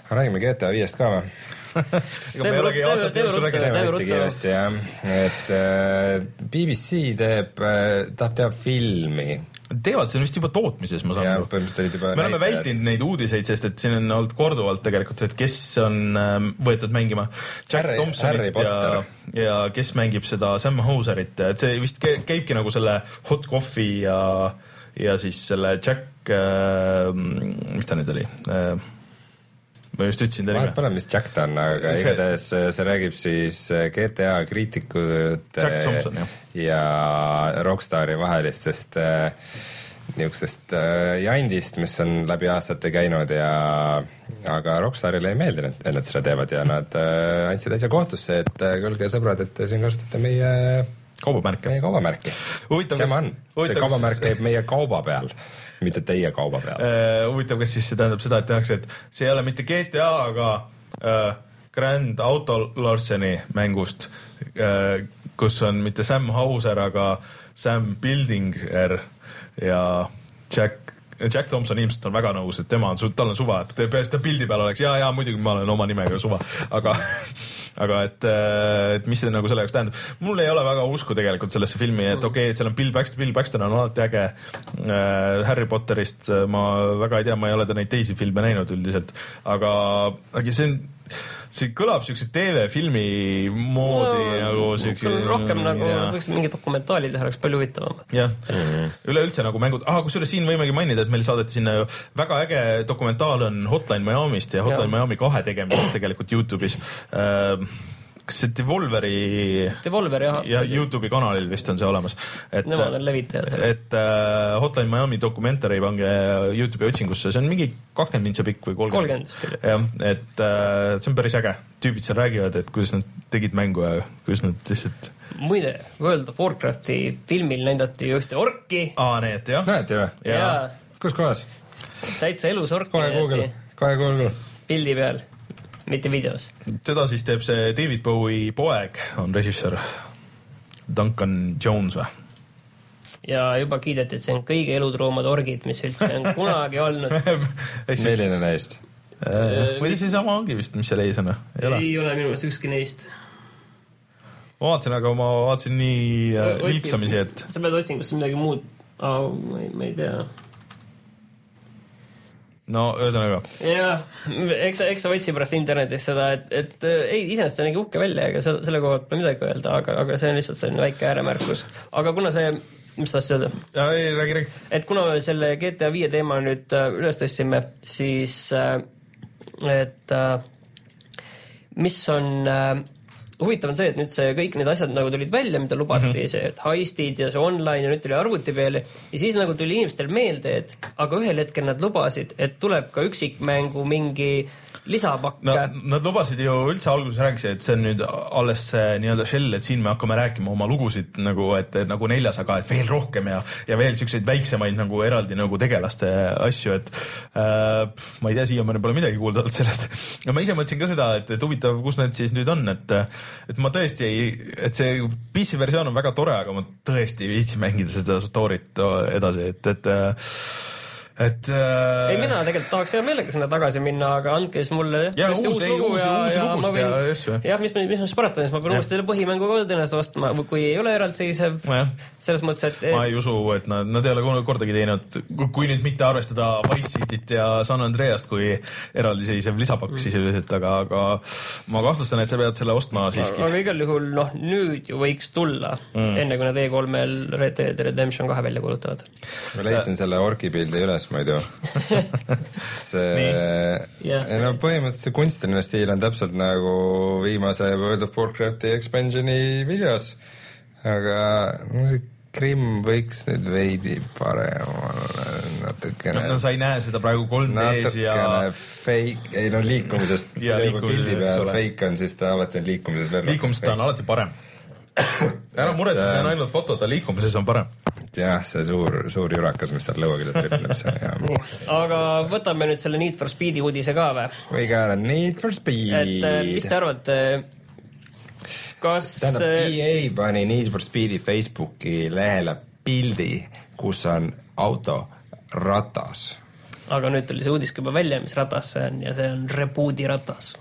räägime GTA viiest ka või? ega me ei olegi aastate jooksul rääkinud. hästi kiiresti jah, et äh, BBC teeb äh,, tahab teha filmi teevad, see on vist juba tootmises, ma saan aru. põhimõtteliselt olid juba me oleme vältinud neid uudiseid, sest et siin on olnud korduvalt tegelikult, et kes on äh, võetud mängima Jack Harry, Thompsonit Harry ja, ja kes mängib seda Sam Houserit, et see vist käibki nagu selle Hot Coffee ja, ja siis selle Jack äh,, mis ta nüüd oli äh,? Ma just ütlesin ta nime. vahet pole, mis Jack ta on, aga see... igatahes see räägib siis GTA kriitikute ja Rockstari vahelistest äh, niisugusest äh, jandist, mis on läbi aastate käinud ja aga Rockstarile ei meeldinud, et nad seda teevad ja nad äh, andsid asja kohtusse, et kuulge sõbrad, et siin kasutate meie kaubamärke. meie kaubamärki. see on, see kaubamärk käib meie kauba peal mitte teie kauba peal uh,. huvitav, kas siis see tähendab seda, et tehakse, et see ei ole mitte GTA, aga uh, Grand Auto Larseni mängust uh,, kus on mitte Sam Hauser, aga Sam Buildinger ja Jack Jack Thompson ilmselt on väga nõus, et tema on, tal on suva, et ta pildi peal oleks ja, ja muidugi ma olen oma nimega suva, aga aga et, äh, et mis see nagu selle jaoks tähendab. mul ei ole väga usku tegelikult sellesse filmi, et okei okay,, et seal on Bill Paxton, Bill Paxton on alati äge äh,. Harry Potterist äh, ma väga ei tea, ma ei ole ta neid teisi filme näinud üldiselt, aga, aga see on see kõlab siukse TV-filmi moodi no, nagu siuke. rohkem nagu võiks mingi dokumentaali teha, oleks palju huvitavam. jah mm -hmm., üleüldse nagu mängud, ah kusjuures siin võimegi mainida, et meil saadeti sinna ju väga äge dokumentaal on Hotline Miami'st ja Hotline ja. Miami kahe tegemisest tegelikult Youtube'is äh, kas see Devolveri Devolver jah. ja Youtube'i kanalil vist on see olemas. Nemad on levitajad. et uh, Hotline Miami dokumentari pange Youtube'i otsingusse, see on mingi kakskümmend mintsa pikk või kolmkümmend. jah, et uh, see on päris äge. tüübid seal räägivad, et kuidas nad tegid mängu ja kuidas nad lihtsalt muide, World of Warcrafti filmil näidati ühte orki. aa, näidati jah? näidati või? kus kohas? täitsa elus orki. kohe Google, kohe Google. pildi peal mitte videos. teda siis teeb see David Bowie poeg, on režissöör Duncan Jones või? ja juba kiideti, et see on kõige elutruumad orgid, mis üldse on kunagi olnud milline neist äh,? või seesama ongi vist, mis seal ees on? ei ole, ei ole minu meelest ükski neist. ma vaatasin, aga ma vaatasin nii äh, vilksamisi, et. sa pead otsingusse midagi muud oh,, ma ei, ma ei tea no ühesõnaga. jah, eks, eks sa otsi pärast internetis seda, et, et ei, iseenesest see nägi uhke välja, ega selle, koha pealt pole midagi öelda, aga, aga see on lihtsalt selline väike ääremärkus. aga kuna see, mis tahtsid öelda? ei, räägi, räägi. et kuna me selle GTA viie teema nüüd äh, üles tõstsime, siis äh, et äh, mis on äh, huvitav on see, et nüüd see kõik need asjad nagu tulid välja, mida lubati mm, -hmm. see, et heistid ja see online ja nüüd tuli arvuti peale ja siis nagu tuli inimestel meelde, et aga ühel hetkel nad lubasid, et tuleb ka üksikmängu mingi lisapakke no,. Nad lubasid ju üldse alguses rääkisid, et see on nüüd alles see nii-öelda shell, et siin me hakkame rääkima oma lugusid nagu, et, nagu neljas, aga et veel rohkem ja, ja veel siukseid väiksemaid nagu eraldi nagu tegelaste asju, et äh, ma ei tea, siiamaani pole midagi kuulda olnud sellest. ja ma ise mõtlesin ka seda, et, et huvitav, kus need siis nüüd on, et, et ma tõesti ei, et see PC versioon on väga tore, aga ma tõesti ei viitsi mängida seda story't edasi, et, et äh, et äh.... ei, mina tegelikult tahaks hea meelega sinna tagasi minna, aga andke siis mulle jah, uus, uus lugu ja, ja ma võin, jah, mis, mis, mis parata, siis ma pean uuesti selle põhimängu ka tõenäoliselt ostma, kui ei ole eraldiseisev selles mõttes, et ma ei usu, et nad, nad ei ole kordagi teinud, kui nüüd mitte arvestada Wise Cityt ja San Andreast kui eraldiseisev lisapakk mm. sisuliselt, aga, aga ma kahtlustan, et sa pead selle ostma siiski. aga igal juhul noh, nüüd ju võiks tulla mm., enne kui nad E3-l Red Dead Redemption kahe välja kuulutavad. ma leidsin selle orki pildi üles ma ei tea. See, ei no põhimõtteliselt see kunstiline stiil on täpselt nagu viimase World of Warcrafti expansioni videos, aga no see Krimm võiks nüüd veidi parem olla, natukene no, sa ei näe seda praegu 3D-s ja natukene fake, ei no liikumisest ja liikumisest, pildi peal fake on, siis ta alati on liikumises veel liikumises ta on alati parem. Ära muretse, see on ainult foto, ta liikumises on parem. jah, see suur, suur jurakas, mis seal lõua küljes ripneb, see ja aga võtame nüüd selle Need for Speedi uudise ka või? we got a need for speed. et äh, mis te arvate, kas tähendab, äh, EA pani Need for Speedi Facebooki lehele pildi, kus on auto ratas. aga nüüd tuli see uudis ka juba välja, mis ratas see on ja see on Rebooti ratas.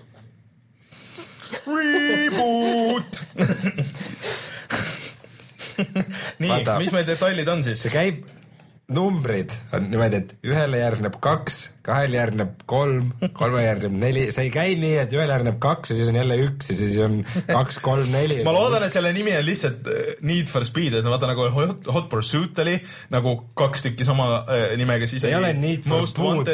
Reboot nii Vaata., mis meil detailid on siis? see käib, numbrid on niimoodi, et ühele järgneb kaks, kahele järgneb kolm, kolmele järgneb neli, see ei käi nii, et ühele järgneb kaks ja siis on jälle üks ja siis on kaks, kolm, neli. ma loodan, et selle nimi on lihtsalt äh, Need for Speed, et vaata nagu Hot, Hot Pursuit oli nagu kaks tükki sama äh, nimega, siis See ei ole Need for Most Boot.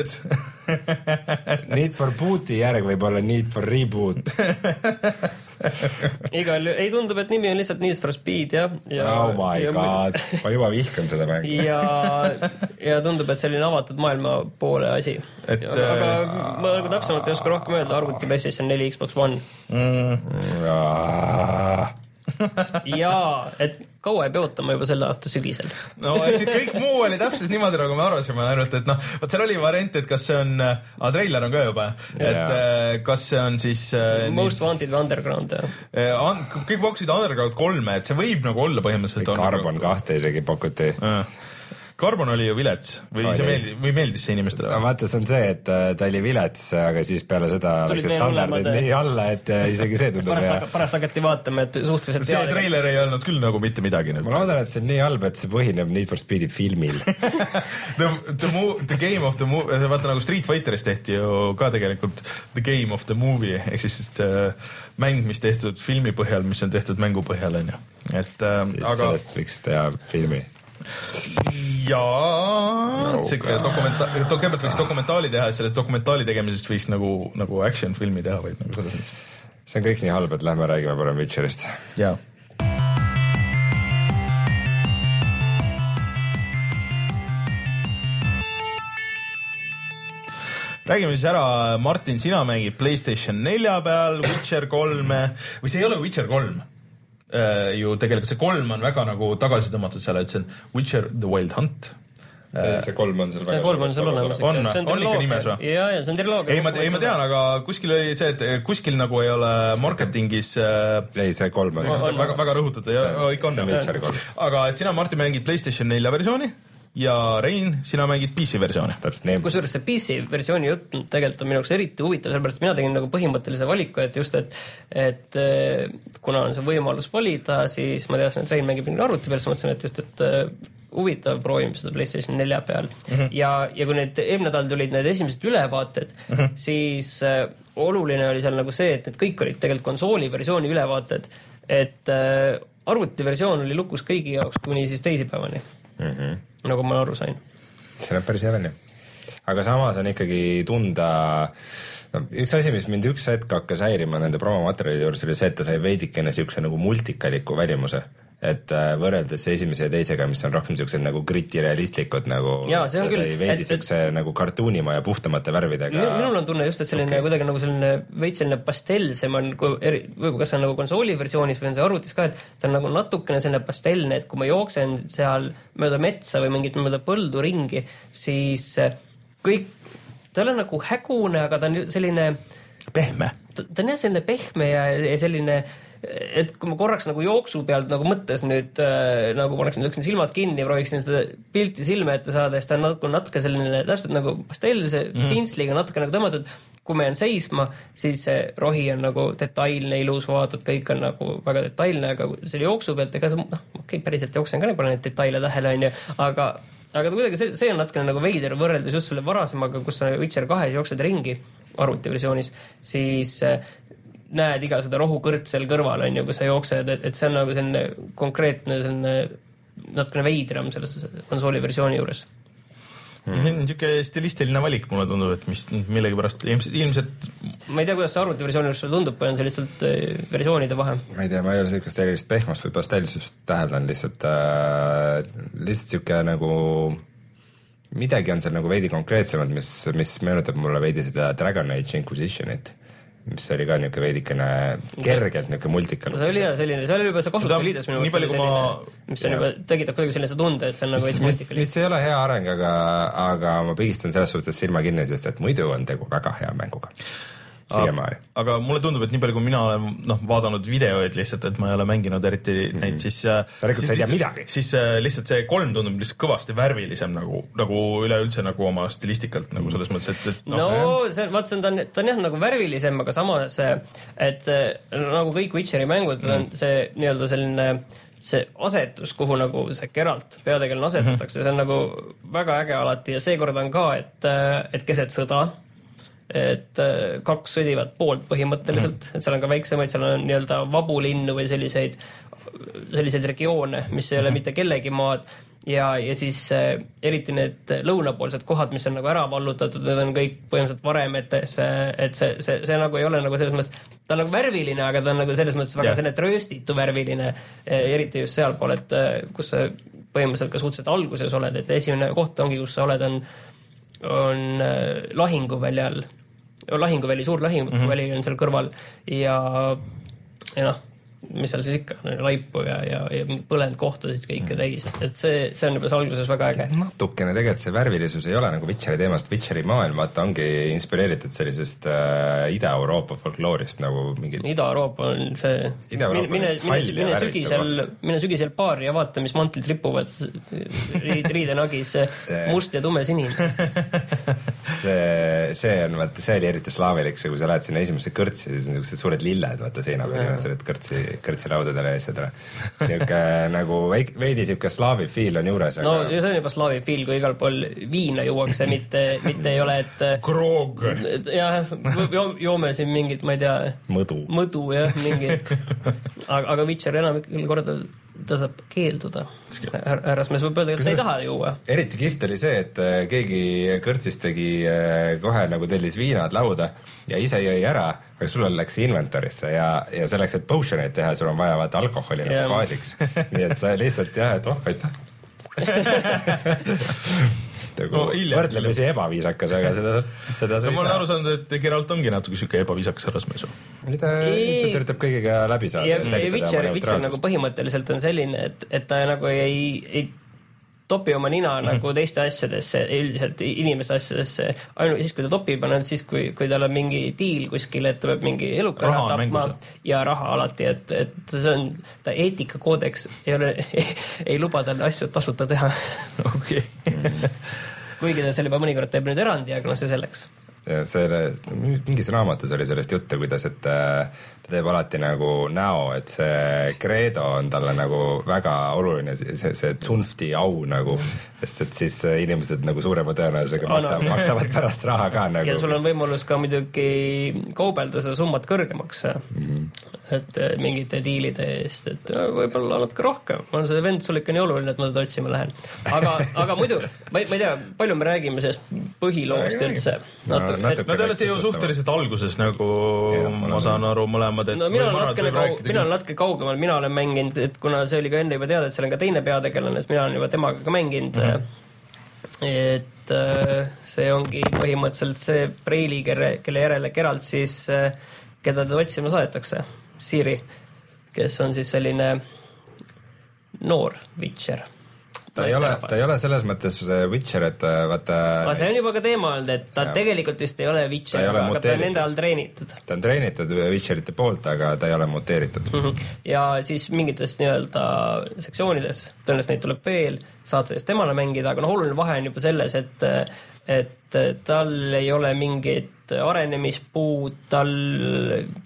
Need for boot'i järg võib olla Need for reboot. igal, ei tundub, et nimi on lihtsalt Need for Speed jah. oh my god, ma juba vihkan seda mängu. ja, ja tundub, et selline avatud maailma poole asi. Aga, aga äh, ma nagu täpsemalt ei oska rohkem öelda, arvuti PlayStation neli, Xbox One ja et kaua jääb ootama juba selle aasta sügisel. no eks kõik muu oli täpselt niimoodi, nagu me arvasime, ainult et noh, vot seal oli variant, et kas see on, treiler on ka juba, et Jaa. äh, kas see on siis äh, Most Wanted või Underground jah. nii, äh, un- kõik pakkusid Underground kolme, et see võib nagu olla põhimõtteliselt. Carbon kahte isegi pakuti. Carbon oli ju vilets või Oli. see meeldis, või meeldis see inimestele no? vaata, see on see, et äh, ta oli vilets, aga siis peale seda läks see standardid nii alla, et äh, isegi see tundub hea pärast, hakati vaatama, et suhteliselt see treiler ei olnud küll nagu mitte midagi ma. loodan, et see on nii halb, et see põhineb Need for Speedi filmil. The, the mo-, the game of the movie, vaata nagu Street Fighteris tehti ju ka tegelikult the game of the movie ehk siis äh, mäng, mis tehtud filmi põhjal, mis on tehtud mängu põhjal, onju. et äh, aga sellest võiks teha filmi. jaa, see God. dokumenta-, kõigepealt võiks dokumentaali teha ja sellest dokumentaali tegemisest võiks nagu, nagu action filmi teha või nagu selles mõttes. see on kõik nii halb, et lähme räägime parem Witcherist. jaa. räägime siis ära, Martin, sina mängid Playstation nelja peal Witcher kolme või see ei ole Witcher kolm ju tegelikult see kolm on väga nagu tagasi tõmmatud seal, et see on Witcher The Wild Hunt. see kolm on seal see kolm on seal olemas. On või? On ikka nimes või? ja, ja see on triloogia. ei, ma, ei ma tean, aga kuskil oli see, et kuskil nagu ei ole marketingis äh, ei, see kolm on. On. väga, väga rõhutatud ja on- ikka on on aga et sina, Martin, mängid Playstation nelja versiooni ja Rein, sina mängid PC versiooni. täpselt nii. kusjuures see PC versiooni jutt tegelikult on minu jaoks eriti huvitav, sellepärast mina tegin nagu põhimõttelise valiku, et just, et et kuna on see võimalus valida, siis ma teadsin, et Rein mängib mingi arvuti peal, siis mõtlesin, et just, et eh, huvitav, proovime seda Playstation nelja peal mm. -hmm. ja, ja kui nüüd eelmine nädal tulid need esimesed ülevaated mm, -hmm. siis äh, oluline oli seal nagu see, et need kõik olid tegelikult konsooli versiooni ülevaated, et äh, arvutiversioon oli lukus kõigi jaoks kuni siis teisipäevani mm, -hmm. nagu ma aru sain see näeb päris hea välja. aga samas on ikkagi tunda, no üks asi, mis mind üks hetk hakkas häirima nende promomaterjalide juures oli see, et ta sai veidikene siukse nagu multikaliku välimuse. Et äh, võrreldes esimese ja teisega, mis on rohkem siuksed nagu gritty realistlikud nagu. Jaa, see on küll, veidi siukse nagu kartuunima ja puhtamate värvidega. Minu- minul on tunne just, et selline okay. kuidagi nagu selline veits selline pastellsem on, kui eri, võib-olla kas see on nagu konsooli versioonis või on see arvutis ka, et ta on nagu natukene selline pastellne, et kui ma jooksen seal mööda metsa või mingit mööda põldu ringi, siis eh, kõik, ta ei ole nagu hägune, aga ta on selline pehme. ta, ta on jah selline pehme ja, ja selline et kui ma korraks nagu jooksu pealt nagu mõttes nüüd äh, nagu paneksin, lööksin silmad kinni ja prooviksin seda pilti silme ette saada, siis ta on natuke, natuke selline täpselt nagu pastellse mm. pintsliga natuke nagu tõmmatud. kui ma jään seisma, siis see rohi on nagu detailne, ilus, vaatad, kõik on nagu väga detailne, aga selle jooksu pealt, ega see noh, okei okay,, päriselt jooksen ka, pole neid detaile tähele, onju, aga aga kuidagi see, see on natukene nagu veider võrreldes just selle varasemaga, kus sa Witcher kahes jooksed ringi arvutiversioonis, siis äh, näed iga seda rohukõrt seal kõrval on ju, kus sa jooksed, et, et see on nagu selline konkreetne selline natukene veidram selles konsooli versiooni juures. niisugune stilistiline valik, mulle tundub, et mis millegipärast ilmselt, ilmselt ma ei tea, kuidas see arvutiversiooni juures sulle tundub või on see lihtsalt äh, versioonide vahe? ma ei tea, ma ei ole siukest erilist pehmust või pastellsust täheldanud, lihtsalt äh,, lihtsalt siuke nagu midagi on seal nagu veidi konkreetsemat, mis, mis meenutab mulle veidi seda Dragon Age Inquisitionit. Mis oli ka niisugune veidikene kergelt niisugune multikal. see oli jah selline, see oli juba see kasutajaliides minu nii palju kui ma mis on juba, tekitab kuidagi sellise tunde, et see on nagu mis, mis, mis ei ole hea areng, aga, aga ma pigistan selles suhtes silma kinni, sest et muidu on tegu väga hea mänguga siiamaani. aga mulle tundub, et nii palju, kui mina olen noh, vaadanud videoid lihtsalt, et ma ei ole mänginud eriti mm -hmm. neid, siis järelikult sa ei tea midagi. siis lihtsalt see kolm tundub lihtsalt kõvasti värvilisem nagu, nagu üleüldse nagu oma stilistikalt nagu selles mõttes, et, et no, no see, vaat see on, ta on, ta on jah, nagu värvilisem, aga samas, et nagu kõik Witcheri mängud mm, -hmm. on see nii-öelda selline see asetus, kuhu nagu see Geralt, peategelane asetatakse mm, -hmm. see on nagu väga äge alati ja seekord on ka, et, et keset sõda et äh, kaks sõdivat poolt põhimõtteliselt -hmm. et seal on ka väiksemaid, seal on nii-öelda vabu linnu või selliseid, selliseid regioone, mis ei ole -hmm. mitte kellegi maad ja, ja siis äh, eriti need lõunapoolsed kohad, mis on nagu ära vallutatud, need on kõik põhimõtteliselt varemetes, et see, see, see nagu ei ole nagu selles mõttes, ta on nagu värviline, aga ta on nagu selles mõttes väga yeah. selline trööstitu värviline, eriti just sealpool, et äh, kus sa põhimõtteliselt ka suhteliselt alguses oled, et esimene koht ongi, kus sa oled, on on äh, lahinguväljal, lahinguväli, suur lahinguväli mm -hmm. on seal kõrval ja, ja noh mis seal siis ikka, laipu ja, ja, ja põlendkohtasid kõike täis, et see, see on juba alguses väga äge. natukene tegelikult see värvilisus ei ole nagu Witcheri teemast, Witcheri maailm vaata ongi inspireeritud sellisest äh, Ida-Euroopa folkloorist nagu mingid Ida-Euroopa on see mine, mine, mine, sügisel, mine sügisel baari ja vaata, mis mantlid ripuvad riid, riidenagis must ja tumesinine see, see on vaata, see oli eriti slaavilik, see kui sa lähed sinna esimesse kõrtsi, siis on niisugused suured lilled vaata seina peal ja oled kõrtsi kõrtsilaudadele ja asjadele. niisugune nagu veik-, veidi niisugune slaavi feel on juures. no ja see on juba slaavi feel, kui igal pool viina juuakse, mitte, mitte ei ole, et kroog. jah, joome siin mingit, ma ei tea. mõdu. mõdu jah, mingi. aga, aga Witcher enamikul kordadel ta saab keelduda. härrasmees võib öelda, et ta ei taha juua. eriti kihvt oli see, et äh, keegi kõrtsis tegi äh, kohe nagu tellis viinad lauda ja ise jõi ära, aga sul läks inventory'sse ja, ja selleks, et potion eid teha, sul on vaja vaata alkoholi nagu baasiks. nii et sa lihtsalt jah, et oh, aitäh nagu no, võrdlemisi ebaviisakas, aga seda, seda no, ma olen aru saanud, et Geralt ongi natuke siuke ebaviisakas härrasmees ju. ta ilmselt üritab kõigiga läbi saada. ja Witcher, Witcher nagu põhimõtteliselt on selline, et, et ta nagu ei, ei topi oma nina mm -hmm. nagu teiste asjadesse, üldiselt inimeste asjadesse, ainult siis, kui ta topib, on ainult siis, kui, kui tal on mingi diil kuskil, et ta peab mingi eluka raha tapma ja raha alati, et, et see on, ta eetikakoodeks ei ole ei luba tal asju tasuta teha. okei. kuigi ta selle mõnikord teeb nüüd erandi, aga noh, see selleks selle, mingis raamatus oli sellest juttu, kuidas, et äh, ta teeb alati nagu näo, et see Credo on talle nagu väga oluline, see, see tsunfti au nagu, sest et siis inimesed nagu suurema tõenäosusega maksavad, maksavad pärast raha ka nagu. ja sul on võimalus ka muidugi kaubelda seda summat kõrgemaks. Mm, -hmm. et äh, mingite diilide eest, et äh, võib-olla natuke rohkem, on see vend sul ikka nii oluline, et ma teda otsima lähen. aga, aga muidu, ma ei, ma ei tea, palju me räägime sellest põhiloost üldse? No, no te olete ju suhteliselt alguses nagu, ma saan aru, mõlemad, et no mina olen natukene kau-, mina olen natuke kaugemal, mina olen mänginud, et kuna see oli ka enne juba teada, et seal on ka teine peategelane, siis mina olen juba temaga ka mänginud. Mm. -hmm. et äh, see ongi põhimõtteliselt see Preili, kelle, kelle järele Geralt siis, äh, keda ta otsima saadetakse, Siri, kes on siis selline noor Witcher ta ei ole, ta ei ole selles mõttes Witcher, et vaata. aga see on juba ka teema olnud, et ta ja. tegelikult vist ei ole Witcher, aga muteeritud. ta on nende all treenitud. ta on treenitud Witcherite poolt, aga ta ei ole muteeritud mm. -hmm. ja siis mingites nii-öelda sektsioonides, tõenäoliselt neid tuleb veel, saad sellest temale mängida, aga noh, oluline vahe on juba selles, et et tal ei ole mingit arenemispuud, tal,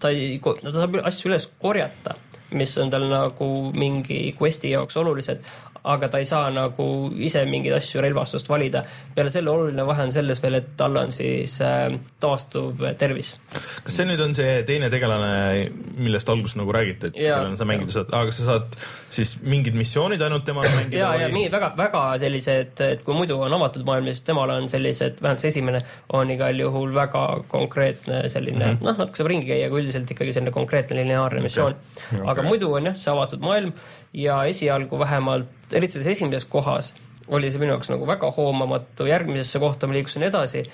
ta ei, ta saab asju üles korjata mis on tal nagu mingi quest'i jaoks olulised, aga ta ei saa nagu ise mingeid asju relvastust valida. peale selle oluline vahe on selles veel, et tal on siis äh, taastuv tervis. kas see nüüd on see teine tegelane, millest alguses nagu räägiti, et kellena sa mängida saad, aga sa saad siis mingid missioonid ainult temale mängida? ja, ja mingi väga, väga sellised, et kui muidu on avatud maailm, siis temal on sellised, vähemalt see esimene on igal juhul väga konkreetne selline mm -hmm. noh, natuke saab ringi käia, aga üldiselt ikkagi selline konkreetne lineaarne missioon okay.. aga okay. muidu on jah, see avatud maailm ja esialgu vähemalt eriti selles esimeses kohas oli see minu jaoks nagu väga hoomamatu, järgmisesse kohta ma liikusin edasi.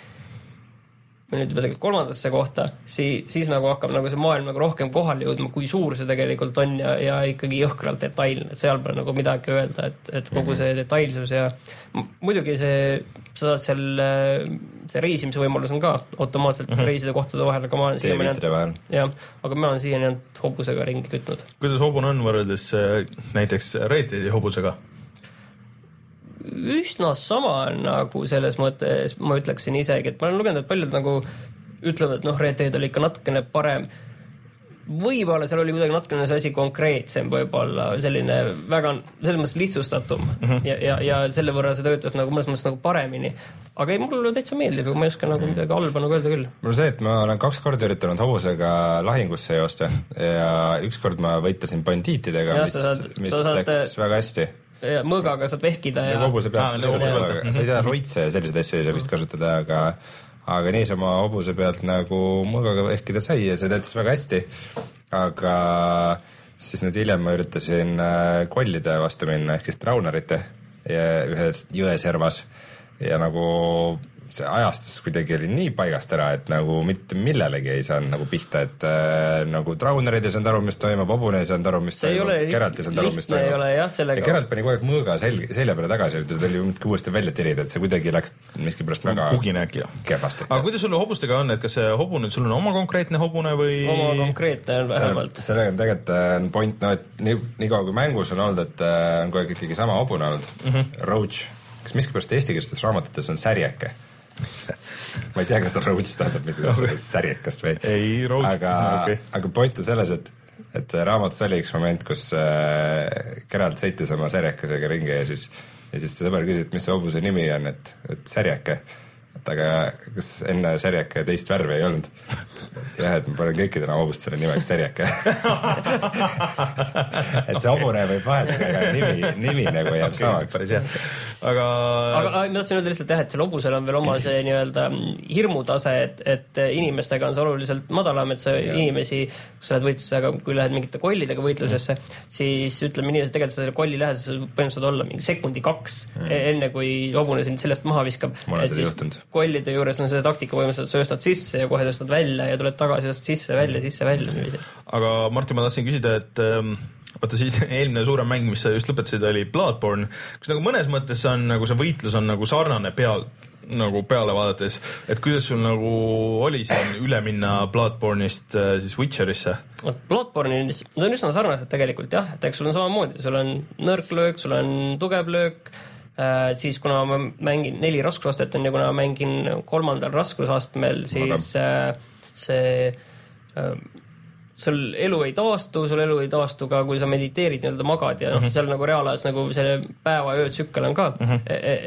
Või nüüd juba tegelikult kolmandasse kohta, siis, siis nagu hakkab nagu see maailm nagu rohkem kohale jõudma, kui suur see tegelikult on ja, ja ikkagi jõhkralt detailne, et seal pole nagu midagi öelda, et, et kogu mhm. see detailsus ja muidugi see, sa saad seal, see reisimise võimalus on ka automaatselt mm -hmm. reisida kohtade vahel, aga ma olen siiamaani jah, aga ma olen siiani ainult hobusega ringi kütnud. kuidas hobune on võrreldes äh, näiteks Red Deadi hobusega? Üsna sama nagu selles mõttes, ma ütleksin isegi, et ma olen lugenud, et paljud nagu ütlevad, et noh, Red Dead oli ikka natukene parem. võib-olla seal oli kuidagi natukene see asi konkreetsem, võib-olla selline väga, selles mõttes lihtsustatum mm -hmm. ja, ja, ja selle võrra see töötas nagu mõnes mõttes nagu paremini. aga ei, mulle täitsa meeldib, ma ei oska nagu midagi halba nagu öelda küll. mul see, et ma olen kaks korda üritanud hobusega lahingusse joosta ja ükskord ma võitlesin bandiitidega, mis, mis saad, läks väga hästi mõõgaga saad vehkida ja. hobuse pealt, sa ei saa roitse ja selliseid asju ei saa vist kasutada, aga aga niisama hobuse pealt nagu mõõgaga vehkida sai ja see töötas väga hästi. aga siis nüüd hiljem ma üritasin äh, kollide vastu minna ehk siis traunarite ühes jõeservas ja nagu see ajastus kuidagi oli nii paigast ära, et nagu mitte millelegi ei saanud nagu pihta, et äh, nagu Traunerid ei saanud aru, mis toimub, hobune ei saanud aru, mis see toimub, Geralt ei saanud aru, mis toimub. ei ole jah, sellega. ja Geralt pani kogu aeg mõõga selg, selja peale tagasi, ütles, et oli muudkui uuesti välja tirida, et see kuidagi läks miskipärast väga pugine äkki. kehvasti. aga kuidas sul hobustega on, et kas see hobune, sul on oma konkreetne hobune või? oma konkreetne on vähemalt. sellega on tegelikult äh, on point, no et nii, niikaua kui mängus on olnud, et äh, on kogu aeg ikkagi sama hobune olnud mm, -hmm. Roach kas miskipärast eestikeelsetes raamatutes on särjeke ma ei tea, kas roach tähendab midagi särjekast või? ei, roach. aga okay., aga point on selles, et, et raamatus oli üks moment, kus äh, Geralt sõitis oma särjekesega ringi ja siis, ja siis sõber küsis, et mis see hobuse nimi on, et, et särjeke et aga kas enne Serjaka teist värvi ei olnud? jah, et ma panen kõikidele hobustele nimeks Serjaka et see hobune võib vahetada, aga nimi, nimi nagu jääb samaks. päris hea. aga aga ma tahtsin öelda lihtsalt jah, et seal hobusel on veel oma see nii-öelda hirmutase, et, et inimestega on see oluliselt madalam, et sa ja. inimesi, kui sa lähed võitlusega, kui lähed mingite kollidega võitlusesse mm., siis ütleme, inimesed tegelikult selle kolli läheduses põhimõtteliselt olla mingi sekundi kaks mm., enne kui hobune sind sellest maha viskab. mul on seda juhtunud kollide juures on see taktika põhimõtteliselt, sa sööstad sisse ja kohe tõstad välja ja tuled tagasi, tõstad sisse, välja, sisse, välja niiviisi. aga Martin, ma tahtsin küsida, et ähm, vaata siis eelmine suurem mäng, mis sa just lõpetasid, oli Bloodborne, kas nagu mõnes mõttes on nagu see võitlus on nagu sarnane peal, nagu peale vaadates, et kuidas sul nagu oli siin üle minna Bloodborne'ist äh, siis Witcherisse? Bloodborne'is, need on üsna sarnased tegelikult jah, et eks sul on samamoodi, sul on nõrk löök, sul on tugev löök siis kuna ma mängin neli raskusastet on ja kuna ma mängin kolmandal raskusastmel, siis äh, see äh, sul elu ei taastu, sul elu ei taastu ka, kui sa mediteerid, nii-öelda magad ja noh mm -hmm., seal nagu reaalajas nagu see päeva-öö tsükkel on ka mm, -hmm.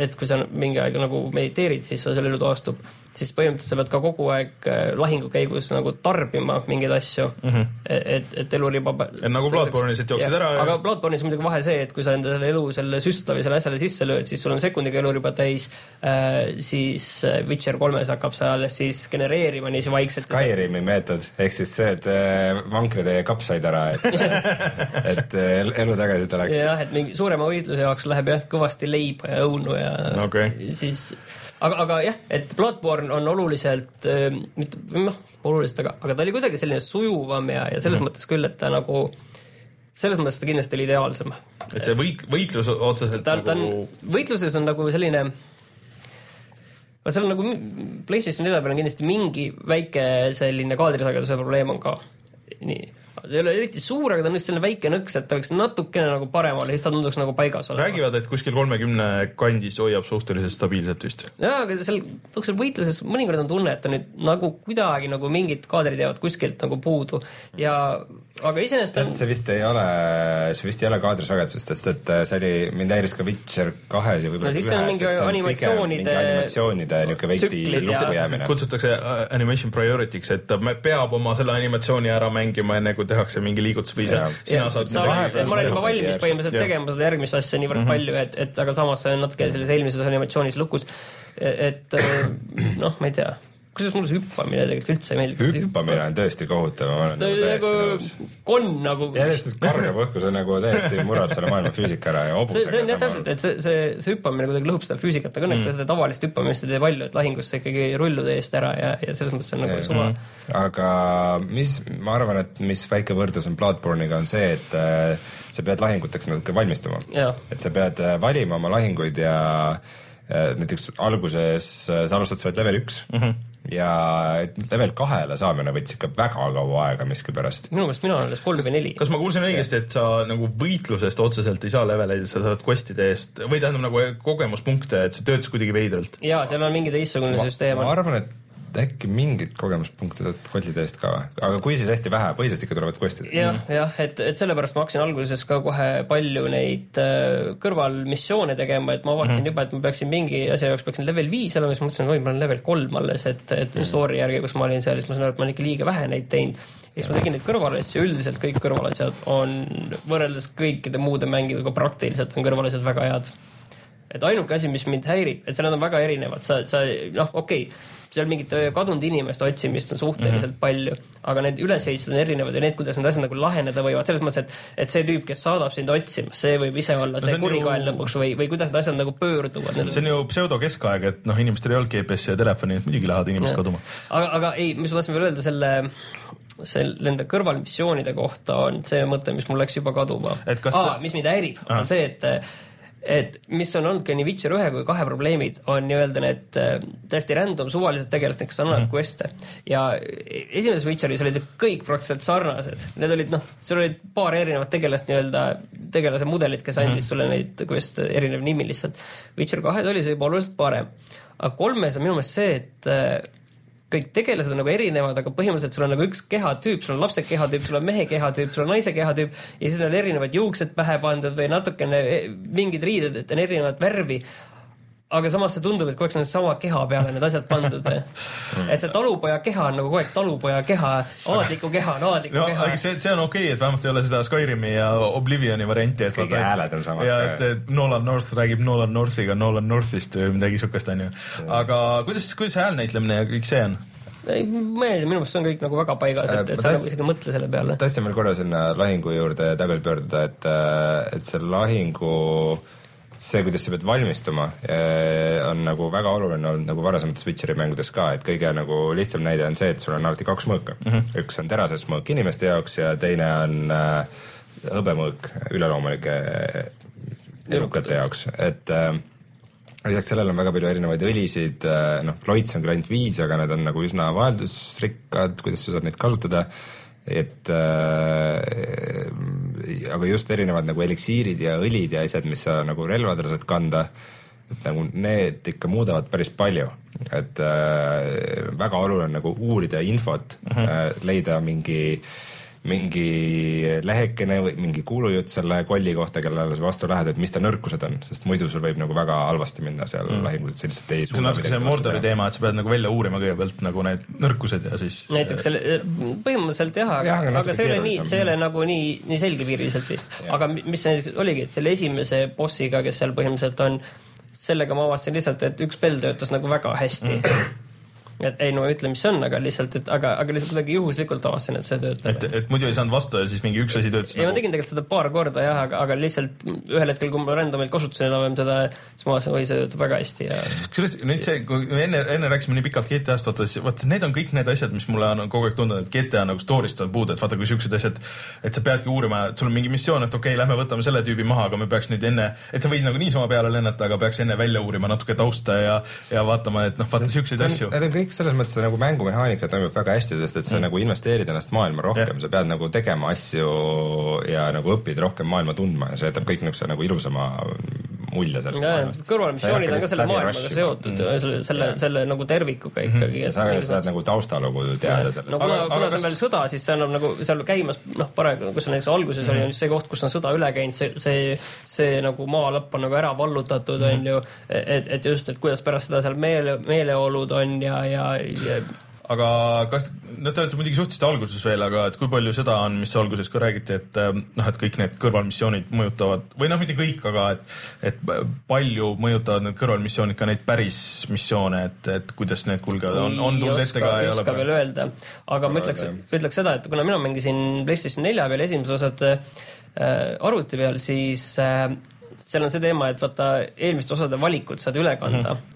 et kui sa mingi aeg nagu mediteerid, siis sul elu taastub siis põhimõtteliselt sa pead ka kogu aeg äh, lahingu käigus nagu tarbima mingeid asju mm, -hmm. et, et eluriba. nagu Bloodborne'is, et jooksid ära ja. aga Bloodborne'is on muidugi vahe see, et kui sa enda selle elu selle süstlavi selle asjale sisse lööd, siis sul on sekundiga eluriba täis äh,. siis äh, Witcher kolmes hakkab see alles siis genereerima niiviisi vaikselt. Skyrimi meetod ehk siis see, et äh, vankri teie kapsaid ära, et et elu tagasi tuleks. jah, et mingi suurema võitluse jaoks läheb jah kõvasti leiba ja õunu ja okay. siis aga, aga jah, et Bloodborne on oluliselt äh,, mitte noh, oluliselt, aga, aga ta oli kuidagi selline sujuvam ja, ja selles mm -hmm. mõttes küll, et ta nagu selles mõttes ta kindlasti oli ideaalsem. et see võit, võitlus otseselt ta, nagu on, võitluses on nagu selline no seal on nagu PlayStation 4 peal on kindlasti mingi väike selline kaadrisageduse probleem on ka. nii ta ei ole eriti suur, aga ta on just selline väike nõks, et ta võiks natukene nagu parem olla, siis ta tunduks nagu paigas olema. räägivad, et kuskil kolmekümne kandis hoiab suhteliselt stabiilselt vist. jaa, aga seal, seal võitluses mõnikord on tunne, et ta nüüd nagu kuidagi nagu mingid kaadrid jäävad kuskilt nagu puudu ja aga iseenesest on... see vist ei ole, see vist ei ole kaadrisagedusest, sest et äh, see oli, mind häiris ka Witcher kahes ja võib-olla no, siis see on mingi animatsioonide animatsioonide niisugune veidi lukku jäämine. kutsutakse äh, animation priority'ks, et ta peab oma selle animatsiooni ära mängima, enne kui tehakse mingi liigutus või sa, sina saad sa oled, ma olen juba valmis põhimõtteliselt tegema seda järgmist asja niivõrd mm -hmm. palju, et, et aga samas see on natuke selles eelmises animatsioonis lukus. et noh, ma ei tea kusjuures mulle see hüppamine tegelikult üldse ei meeldi. hüppamine on tõesti kohutav, ma olen nagu täiesti nagu nõus. konn nagu. järjest kargab õhku, see nagu täiesti murrab selle maailma füüsika ära ja hobusega see on jah täpselt, et see, see, see hüppamine kuidagi lõhub seda füüsikat, aga õnneks mm. seda tavalist hüppamist ei tee palju, et lahingus sa ikkagi rullud eest ära ja, ja selles mõttes see on nagu suva mm. aga mis, ma arvan, et mis väike võrdlus on Bloodborne'iga, on see, et äh, sa pead lahinguteks natuke valmistuma. et sa pead äh, valima oma lahinguid ja äh, näiteks alguses äh, sa alustad, sa oled level üks mm -hmm. Ja level kahele saamine võttis ikka väga kaua aega miskipärast. minu meelest mina olen alles kolm või neli. kas ma kuulsin õigesti, et sa nagu võitlusest otseselt ei saa leveleid, sa saad quest'ide eest või tähendab nagu kogemuspunkte, et see töötas kuidagi veidralt? jaa, seal on mingi teistsugune süsteem. ma arvan, et äkki mingid kogemuspunkte saad quest'ide eest ka aga kui, siis hästi vähe, põhiliselt ikka tulevad quest'id. jah, jah, et, et sellepärast ma hakkasin alguses ka kohe palju neid äh, kõrvalmissioone tegema, et ma avastasin mm -hmm. juba, et ma peaksin mingi asja jaoks peaksin level viis olema, siis mõtlesin, et oi, ma olen level kolm alles, et, et mm -hmm. story järgi, kus ma olin seal, siis ma sain aru, et ma olen ikka liiga vähe neid teinud. ja siis ma tegin neid kõrvalasju, üldiselt kõik kõrvalasjad on võrreldes kõikide muude mängudega praktiliselt on kõrvalasjad väga head et ainuke asi, mis mind häirib, et see, nad on väga erinevad, sa, sa noh, okei okay,, seal mingit kadunud inimeste otsimist on suhteliselt mm -hmm. palju, aga need ülesehitused on erinevad ja need, kuidas need asjad nagu laheneda võivad, selles mõttes, et et see tüüp, kes saadab sind otsima, see võib ise olla no, see kurikael ju... lõpuks või, või kuidas need asjad nagu pöörduvad. see on ju pseudokeskaeg, et noh, inimestel ei olnud GPS-i ja telefoni, et muidugi lähevad inimesed kaduma. aga, aga ei, mis ma tahtsin veel öelda selle see, nende kõrvalmissioonide kohta on see mõte, mis mul läks juba kaduma. Aa, mis mind häirib, on see, et et mis on olnud ka nii Witcher ühe kui kahe probleemid, on nii-öelda need äh, täiesti random suvalised tegelased, kes annavad mm. quest'e. ja esimeses Witcheris olid kõik praktiliselt sarnased, need olid noh, seal olid paar erinevat tegelast nii-öelda, tegelase mudelit, kes andis mm. sulle neid quest'e, erinev nimi lihtsalt. Witcher kahes oli see juba oluliselt parem. aga kolmes on minu meelest see, et äh, kõik tegelased on nagu erinevad, aga põhimõtteliselt sul on nagu üks kehatüüp, sul on lapse kehatüüp, sul on mehe kehatüüp, sul on naise kehatüüp ja siis on erinevad juuksed pähe pandud või natukene eh, mingid riided, et on erinevat värvi aga samas see tundub, et kogu aeg on sama keha peale need asjad pandud. et see talupoja keha on nagu kogu aeg talupoja keha, aadliku keha on aadliku no, keha. see, see on okei okay,, et vähemalt ei ole seda Skyrimi ja Oblivioni varianti. kõik hääled on samad. ja et, et Nolan North räägib Nolan Northiga Nolan Northist või midagi siukest, onju. aga kuidas, kuidas häälnäitlemine ja kõik see on? ei, ma ei tea, minu meelest see on kõik nagu väga paigas, et, et sa nagu isegi mõtle selle peale. tahtsin veel korra sinna lahingu juurde tagasi pöörduda, et, et see lahingu äh, see, kuidas sa pead valmistuma, eh, on nagu väga oluline olnud nagu varasemates Witcheri mängudes ka, et kõige nagu lihtsam näide on see, et sul on alati kaks mõõka mm. -hmm. üks on terasest mõõk inimeste jaoks ja teine on äh, hõbemõõk üleloomulike elukate jaoks, et äh, lisaks sellele on väga palju erinevaid õlisid, noh, loits on küll ainult viis, aga need on nagu üsna vaheldusrikkad, kuidas sa saad neid kasutada et äh, aga just erinevad nagu eliksiirid ja õlid ja asjad, mis sa nagu relvadele saad kanda, et nagu need ikka muudavad päris palju, et äh, väga oluline nagu uurida infot mm, -hmm. äh, leida mingi äh, mingi lehekene või mingi kuulujutt selle kolli kohta, kellele sa vastu lähed, et mis ta nõrkused on, sest muidu sul võib nagu väga halvasti minna seal mm. lahingus, et sa lihtsalt ei see on natuke see Mordori teema, et sa pead nagu välja uurima kõigepealt nagu need nõrkused ja siis näiteks selle, põhimõtteliselt jah, aga, aga, aga see ei ole nii, see ei ole nagu nii, nii selgepiiriliselt vist. aga mis näiteks oligi, et selle esimese bossiga, kes seal põhimõtteliselt on, sellega ma avastasin lihtsalt, et üks spell töötas nagu väga hästi mm et ei no ütle, mis see on, aga lihtsalt, et aga, aga lihtsalt kuidagi juhuslikult avastasin, et see töötab. et, et muidu ei saanud vastu ja siis mingi üks asi töötas? ei nagu..., ma tegin tegelikult seda paar korda jah, aga, aga lihtsalt ühel hetkel, kui ma random'ilt kasutasin enam-vähem seda, siis ma vaatasin, oi, see töötab väga hästi ja. kusjuures nüüd see, kui me enne, enne rääkisime nii pikalt GTA-st, vaata siis, vaata need on kõik need asjad, mis mulle on kogu aeg tundunud, et GTA nagu story'st on puudu, et vaata, kui siuksed asjad, et sa peadki uurima, et sul on mingi missioon, et okei okay,, lähme võtame selle tüübi maha, aga me peaks nüüd enne, et sa võid nagu niisama peale lennata, aga peaks enne välja uurima natuke tausta ja, ja vaatama, et noh, vaata siukseid asju. Need on kõik selles mõttes nagu mängumehaanika toimib väga hästi, sest et sa mm. nagu investeerid ennast maailma rohkem, sa pead nagu tegema asju ja nagu õpid rohkem maailma tundma ja see jätab kõik niisuguse nagu ilusama mulje sellest ja, maailmast. kõrvalmissioonid on ka selle maailmaga seotud mm., selle, selle, selle nagu tervikuga mhm. ikkagi mm. -hmm. sa saad nagu taustalugu teada sellest. no kuna, kuna see on veel sõda, siis see annab nagu seal käimas, noh, paraku, kus näiteks alguses mm -hmm. oli just see koht, kus on sõda üle käinud, see, see, see nagu maalõpp on nagu ära vallutatud, on mhm. ju, et, et just, et kuidas pärast seda seal meele, meeleolud on ja, ja, ja aga kas, noh, te olete muidugi suhteliselt alguses veel, aga et kui palju seda on, mis alguses ka räägiti, et äh, noh, et kõik need kõrvalmissioonid mõjutavad või noh, mitte kõik, aga et, et palju mõjutavad need kõrvalmissioonid ka neid päris missioone, et, et kuidas need kulgevad, on, on tulnud ette ka? ei oska veel öelda, aga ma ütleks, ütleks seda, et kuna mina mängisin PlayStation nelja peal esimesed osad äh, arvuti peal, siis äh, seal on see teema, et vaata eelmiste osade valikud saad üle kanda mm. -hmm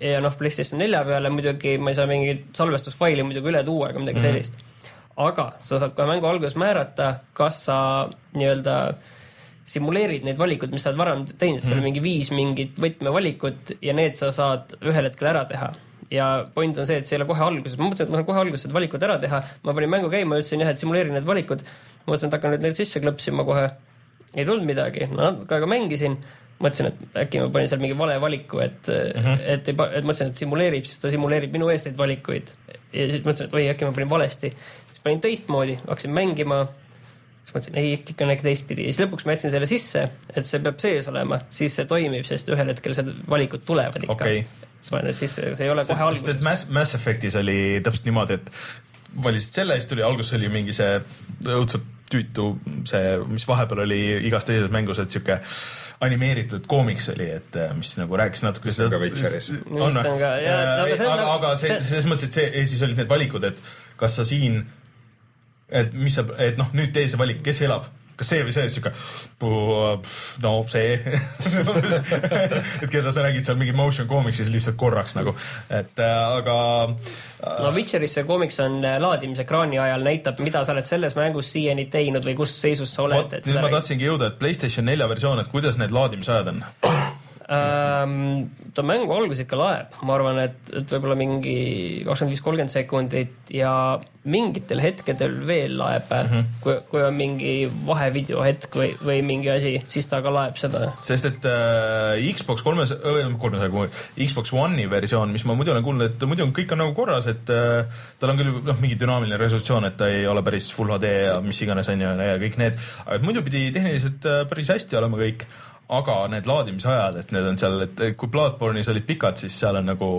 ja noh, PlayStation nelja peale muidugi ma ei saa mingit salvestusfaili muidugi üle tuua ega midagi mm -hmm. sellist. aga sa saad kohe mängu alguses määrata, kas sa nii-öelda simuleerid neid valikuid, mis sa oled varem teinud mm, -hmm. seal on mhm. mingi viis mingit võtmevalikut ja need sa saad ühel hetkel ära teha ja point on see, et see ei ole kohe alguses, ma mõtlesin, et ma saan kohe alguses need valikud ära teha, ma panin mängu käima, ütlesin jah, et simuleerin need valikud, mõtlesin, et hakkan nüüd neid sisse klõpsima kohe. ei tulnud midagi, ma natuke aega mängisin mõtlesin, et äkki ma panin seal mingi vale valiku, et mm, -hmm. et et mõtlesin, et simuleerib, siis ta simuleerib minu eest neid valikuid. ja siis mõtlesin, et oi, äkki ma panin valesti. siis panin teistmoodi, hakkasin mängima. siis mõtlesin, ei, ikka on äkki teistpidi ja siis lõpuks ma jätsin selle sisse, et see peab sees olema, siis see toimib, sest ühel hetkel need valikud tulevad ikka okay. siis ma panen need sisse, see ei ole kohe alguses. Mass, Mass Effectis oli täpselt niimoodi, et valisid selle, siis tuli, alguses oli mingi see õudselt tüütu, see, mis vahepeal oli igas teises mängus, et sihuke animeeritud koomiks oli, et äh, mis nagu rääkis natuke seda. ka Witcheris. on aga, nagu- aga see, selles mõttes, et see, ja siis olid need valikud, et kas sa siin, et mis sa, et noh, nüüd tee see valik, kes elab kas see või see, sihuke no see et keda sa nägid seal mingi motion comicsis lihtsalt korraks nagu, et äh, aga äh,. no Witcheris see koomiks on äh, laadimisekraani ajal näitab, mida sa oled selles mängus siiani teinud või kus seisus sa oled. nüüd ma tahtsingi jõuda, et Playstation nelja versioon, et kuidas need laadimisajad on ähm,? ta mängu algus ikka laeb, ma arvan, et, et võib-olla mingi kakskümmend viis, kolmkümmend sekundit ja mingitel hetkedel veel laeb mm, -hmm. kui, kui on mingi vahevideo hetk või, või mingi asi, siis ta ka laeb seda. sest et äh, Xbox kolmes, kolmesaja, Xbox One'i versioon, mis ma muidu olen kuulnud, et muidu on kõik on nagu korras, et äh, tal on küll noh, mingi dünaamiline resolutsioon, et ta ei ole päris full HD ja mis iganes on ju ja kõik need, aga muidu pidi tehniliselt äh, päris hästi olema kõik aga need laadimisajad, et need on seal, et kui Bloodborne'is olid pikad, siis seal on nagu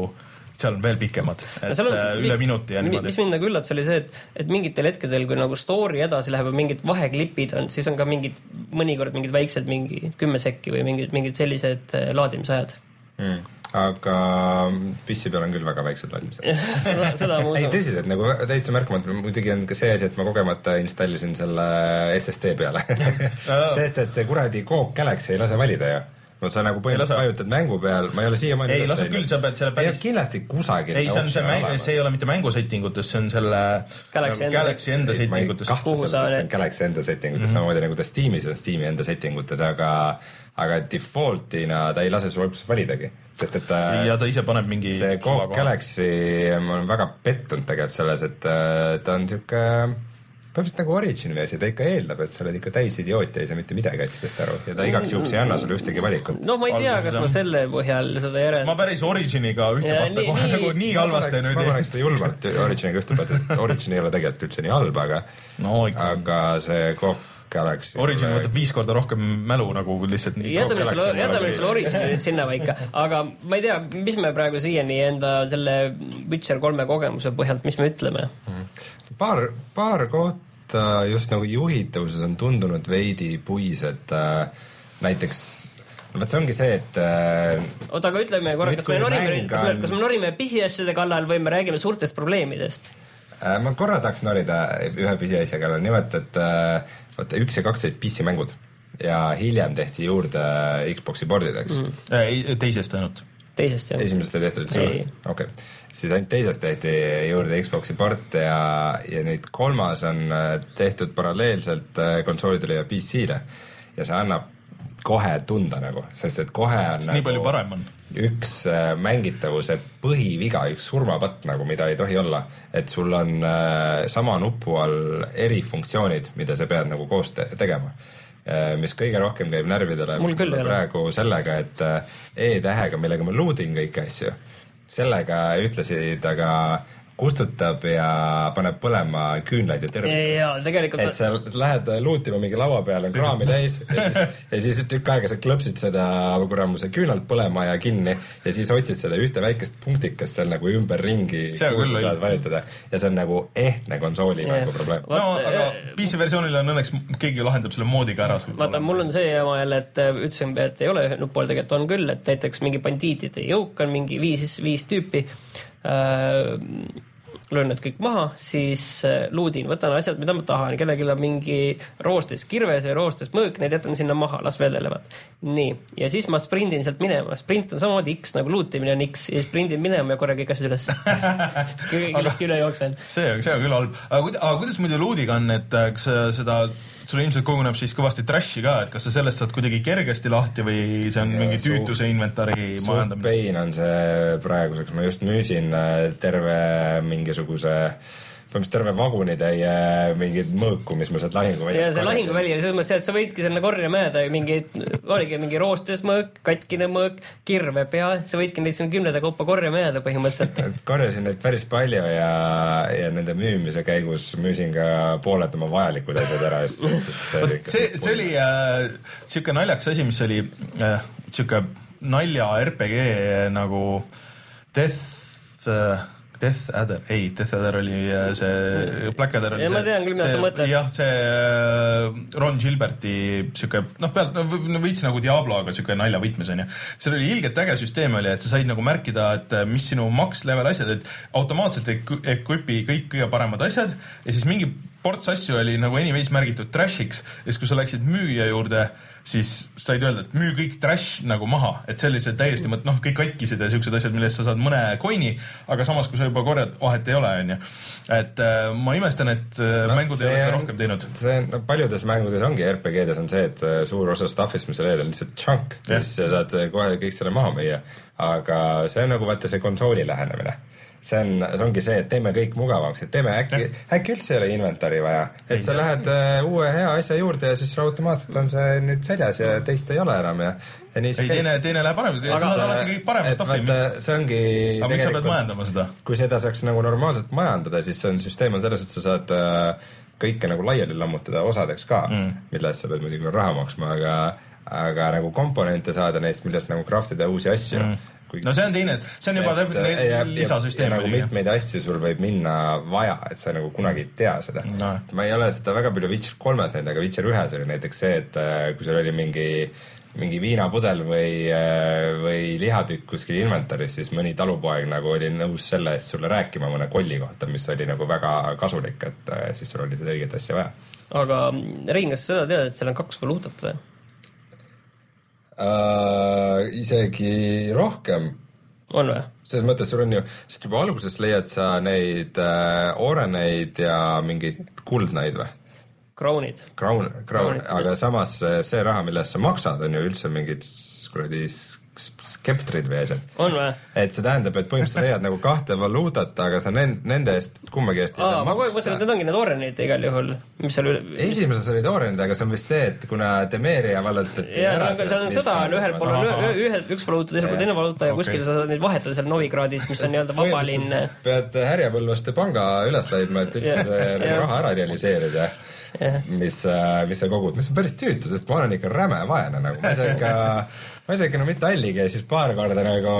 seal on veel pikemad, et on, äh, üle minuti ja niimoodi. mis mind nagu üllatas, oli see, et, et mingitel hetkedel, kui nagu story edasi läheb ja mingid vaheklipid on, siis on ka mingid, mõnikord mingid väiksed, mingi kümme sekki või mingid, mingid sellised äh, laadimisajad. Mm aga PC peal on küll väga väiksed valmised seda, seda ma usun. ei tõsiselt nagu täitsa märkamatu, muidugi on ka see asi, et ma kogemata installisin selle SSD peale. Sest et see kuradi Coke Galaxy ei lase valida ju no sa nagu põhimõtteliselt vajutad mängu peal, ma ei ole siiamaani ei lase küll, sa pead selle päris kindlasti kusagil ei, see on see mäng, see ei ole mitte mängusettingutes, see on selle Galaxy enda, Galaxy enda settingutes. kuhu sa see on Galaxy enda settingutes mm -hmm. samamoodi nagu ta Steamis on Steam'i enda settingutes, aga aga default'ina ta ei lase sul alguses validagi, sest et ja ta ise paneb mingi see Galaxy, ma olen väga pettunud tegelikult selles, et äh, ta on sihuke põhimõtteliselt nagu Origini versioon, ta ikka eeldab, et sa oled ikka täis idioot ja ei saa mitte midagi asjadest aru ja ta igaks juhuks ei anna sulle ühtegi valikut. no ma ei tea, kas ma selle põhjal seda järel-. ma päris Originiga ühte ja, patta kohe nagu nii halvasti nüüd. ma paneks ta julmalt Originiga ühte patta, sest Origin ei ole tegelikult üldse nii halb, aga no, aga see Coke Galaxy. Origin võtab viis korda rohkem mälu nagu lihtsalt nii. jätame selle, jätame selle Origini nüüd sinnapaika, aga ma ei tea, mis me praegu siiani enda selle Witcher kolme kogemuse põhjalt, mis me ütleme mm? paar, paar kohta just nagu juhitavuses on tundunud veidi puised äh,, näiteks vot see ongi see, et äh, oota, aga ütleme korra, kas me norime, kas me, kas me norime pisiasjade kallal või me räägime suurtest probleemidest? Äh, ma korra tahaks norida ühe pisiasja kallal, nimelt et äh, vaata üks ja kaks olid PC mängud ja hiljem tehti juurde Xbox'i pordideks mm.. ei, teisest ainult. teisest jah. esimesest ei tehtud üldse? okei okay., siis ainult teisest tehti juurde Xbox'i port ja, ja nüüd kolmas on tehtud paralleelselt konsoolidele ja PC-le ja see annab kohe tunda nagu, sest et kohe on nii nagu, palju parem on. üks äh, mängitavuse põhiviga, üks surmapatt nagu, mida ei tohi olla, et sul on äh, sama nupu all erifunktsioonid, mida sa pead nagu koos te tegema. Äh, mis kõige rohkem käib närvidele praegu sellega, et E-tähega, millega ma load in kõiki asju, sellega ütlesid aga kustutab ja paneb põlema küünlaid ja tervik. ja tegelikult. et sa lähed luutima mingi laua peal on kraami täis ja siis, ja siis tükk aega sa klõpsid seda kuramuse küünalt põlema ja kinni ja siis otsid seda ühte väikest punktikest seal nagu ümberringi, kuhu sa saad vajutada ja see on nagu ehtne konsooli yeah. nagu probleem. no aga PC versioonil on õnneks keegi lahendab selle moodiga ära. vaata, mul on see jama jälle, et äh, ütlesin, et ei ole ühel pool, tegelikult on küll, et näiteks mingi bandiitide jõuk on mingi viis, viis tüüpi löön need kõik maha, siis äh, luudin, võtan asjad, mida ma tahan, kellelgi on mingi roostes kirves ja roostes mõõk, need jätan sinna maha, las vedelevad. nii, ja siis ma sprindin sealt minema, sprint on samamoodi X nagu luutimine on X. Ja sprindin minema ja korra kõik asjad üles. Kiiresti üle jooksen. see, see on küll halb, aga kuidas muidu luudiga on, et äh, kas seda sul ilmselt koguneb siis kõvasti trash'i ka, et kas sa sellest saad kuidagi kergesti lahti või see on ja, mingi tüütuse inventari majandamine? pain on see praeguseks, ma just müüsin äh, terve mingisuguse äh, põhimõtteliselt terve vagunitäie mingeid mõõku, mis ma sealt lahinguväljalt ja see lahinguväli oli selles mõttes, et sa võidki sinna korjemäeda mingeid, oligi mingi roostes mõõk, katkine mõõk, kirve pea, sa võidki neid sinna kümnete kaupa korjama jääda põhimõtteliselt korjasin neid päris palju ja, ja nende müümise käigus müüsin ka pooled oma vajalikud asjad ära. see, see, see oli äh, sihuke naljakas asi, mis oli äh, sihuke nalja RPG nagu Death äh, Death Adder, ei, Death Adder oli äh, see, Black Adder oli ja, see. ma tean küll, mida sa mõtled. jah, see äh, Ron Gilberti sihuke noh, pealt no, veits nagu Diablo, aga sihuke naljavõtmes onju. seal oli ilgelt äge süsteem oli, et sa said nagu märkida, et äh, mis sinu max level asjad, et automaatselt equip'i kõik kõige paremad asjad ja siis mingi ports asju oli nagu anyways märgitud trash'iks ja siis, kui sa läksid müüja juurde siis said öelda, et müü kõik trash nagu maha, et sellised täiesti mõt-, noh, kõik katkised ja siuksed asjad, millest sa saad mõne coin'i, aga samas, kui sa juba korjad, vahet ei ole, onju. et äh, ma imestan, et äh, no, mängud ei ole seda rohkem teinud. see no, paljudes mängudes ongi RPG-des on see, et äh, suur osa stuff'ist, mis sa leiad, on lihtsalt chunk ja siis sa saad kohe kõik selle maha müüa. aga see on nagu vaata see konsooli lähenemine see on, see ongi see, et teeme kõik mugavamaks, et teeme äkki, äkki üldse ei ole inventari vaja, et sa lähed uh, uue hea asja juurde ja siis automaatselt on see nüüd seljas ja teist ei ole enam ja, ja nii see ei, teine, teine läheb paremaks, sa saad alati kõik parema stuff'i. see ongi aga miks sa pead majandama seda? kui seda saaks nagu normaalselt majandada, siis on, süsteem on selles, et sa saad uh, kõike nagu laiali lammutada osadeks ka mm., mille eest sa pead muidugi raha maksma, aga aga nagu komponente saada neist, millest nagu craft ida uusi asju mm no see on teine, see on juba lisasüsteem. nagu mitmeid asju sul võib minna vaja, et sa nagu kunagi ei tea seda no.. ma ei ole seda väga palju Witcher kolmet näinud, aga Witcher ühes oli näiteks see, et äh, kui sul oli mingi mingi viinapudel või, äh, või lihatükk kuskil inventaris, siis mõni talupoeg nagu oli nõus selle eest sulle rääkima mõne kolli kohta, mis oli nagu väga kasulik, et äh, siis sul oli seda õiget asja vaja. aga Rein, kas sa seda tead, et seal on kaks valuutat või? Äh, isegi rohkem. on või? selles mõttes sul on ju, sest juba alguses leiad sa neid äh, ooreneid ja mingeid kuldnaid või? Crown'id. Crown, crown, aga samas see raha, mille eest sa maksad, on ju üldse mingid kuradi skeptrid või asjad. on või? et see tähendab, et põhimõtteliselt leiad nagu kahte valuutat, aga sa nend-, nende eest kummagi eest ei Aa, saa maksta. ma kogu aeg mõtlesin, et need ongi need Orenid igal juhul, mis seal üle. esimeses olid Orenid, aga see on vist see, et kuna Demeria vallutati ja ära, seal on sõda on ühel pool on ühe, ühe, üks valuuta, teisel pool teine valuuta ja okay. kuskil sa saad neid vahetada seal Novigradis, mis on nii-öelda vaba linn. pead Härjapõlvaste panga üles leidma, et üldse see nagu raha ära realiseerida mis, äh, mis sa kogud, mis on päris tüütu, sest ma olen ikka räme vaene nagu, ma ei saa ikka ma isegi no mitte halligi ja siis paar korda nagu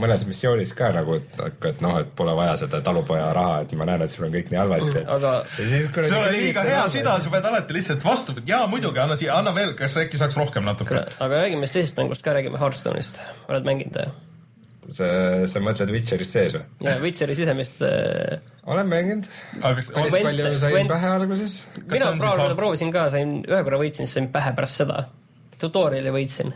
mõnes missioonis ka nagu, et, et noh, et pole vaja seda talupoja raha, et ma näen, et sul on kõik nii halvasti. aga sul on liiga hea süda, sa pead alati lihtsalt vastu, jaa muidugi, anna siia, anna veel, kas äkki saaks rohkem natuke. aga räägime siis teisest mängust ka, räägime Hearthstone'ist, oled mänginud või? sa, sa mõtled Witcherist sees või? jaa, Witcheri sisemist äh... olen mänginud. päris palju sain pähe alguses. mina proovisin ka, sain, ühe korra võitsin, siis sain pähe pärast seda tutorial'i võitsin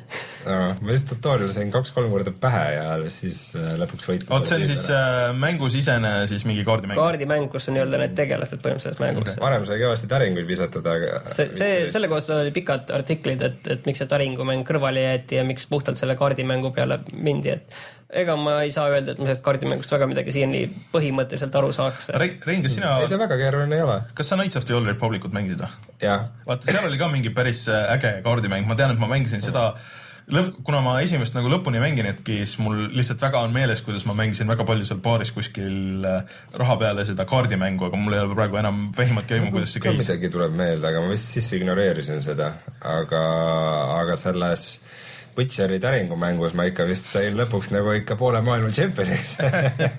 ma just tutorial'i sain kaks-kolm korda pähe ja siis äh, lõpuks võitsin. oot, see on siis äh, mängusisene siis mingi kaardimäng? kaardimäng, kus on nii-öelda need tegelased põhimõtteliselt mängus okay.. varem sai kõvasti täringuid visatada, aga see, see, selle kohta oli pikad artiklid, et, et miks see täringumäng kõrvale jäeti ja miks puhtalt selle kaardimängu peale mindi, et ega ma ei saa öelda, et ma sellest kaardimängust väga midagi siiani põhimõtteliselt aru saaks. Rein, kas sina ei ta väga keeruline ei ole. kas sa Knights of the Old Republicut mängisid või? jah. vaata, seal oli ka mingi päris äh, äge kaardimäng, ma tean, et ma mängisin seda lõpp, kuna ma esimest nagu lõpuni mänginudki, siis mul lihtsalt väga on meeles, kuidas ma mängisin väga palju seal baaris kuskil äh, raha peale seda kaardimängu, aga mul ei ole praegu enam vähimatki aimu, kuidas see käis. midagi tuleb meelde, aga ma vist siis ignoreerisin seda, aga, aga selles Butcheri täringumängus ma ikka vist sain lõpuks nagu ikka poole maailma tšempioniks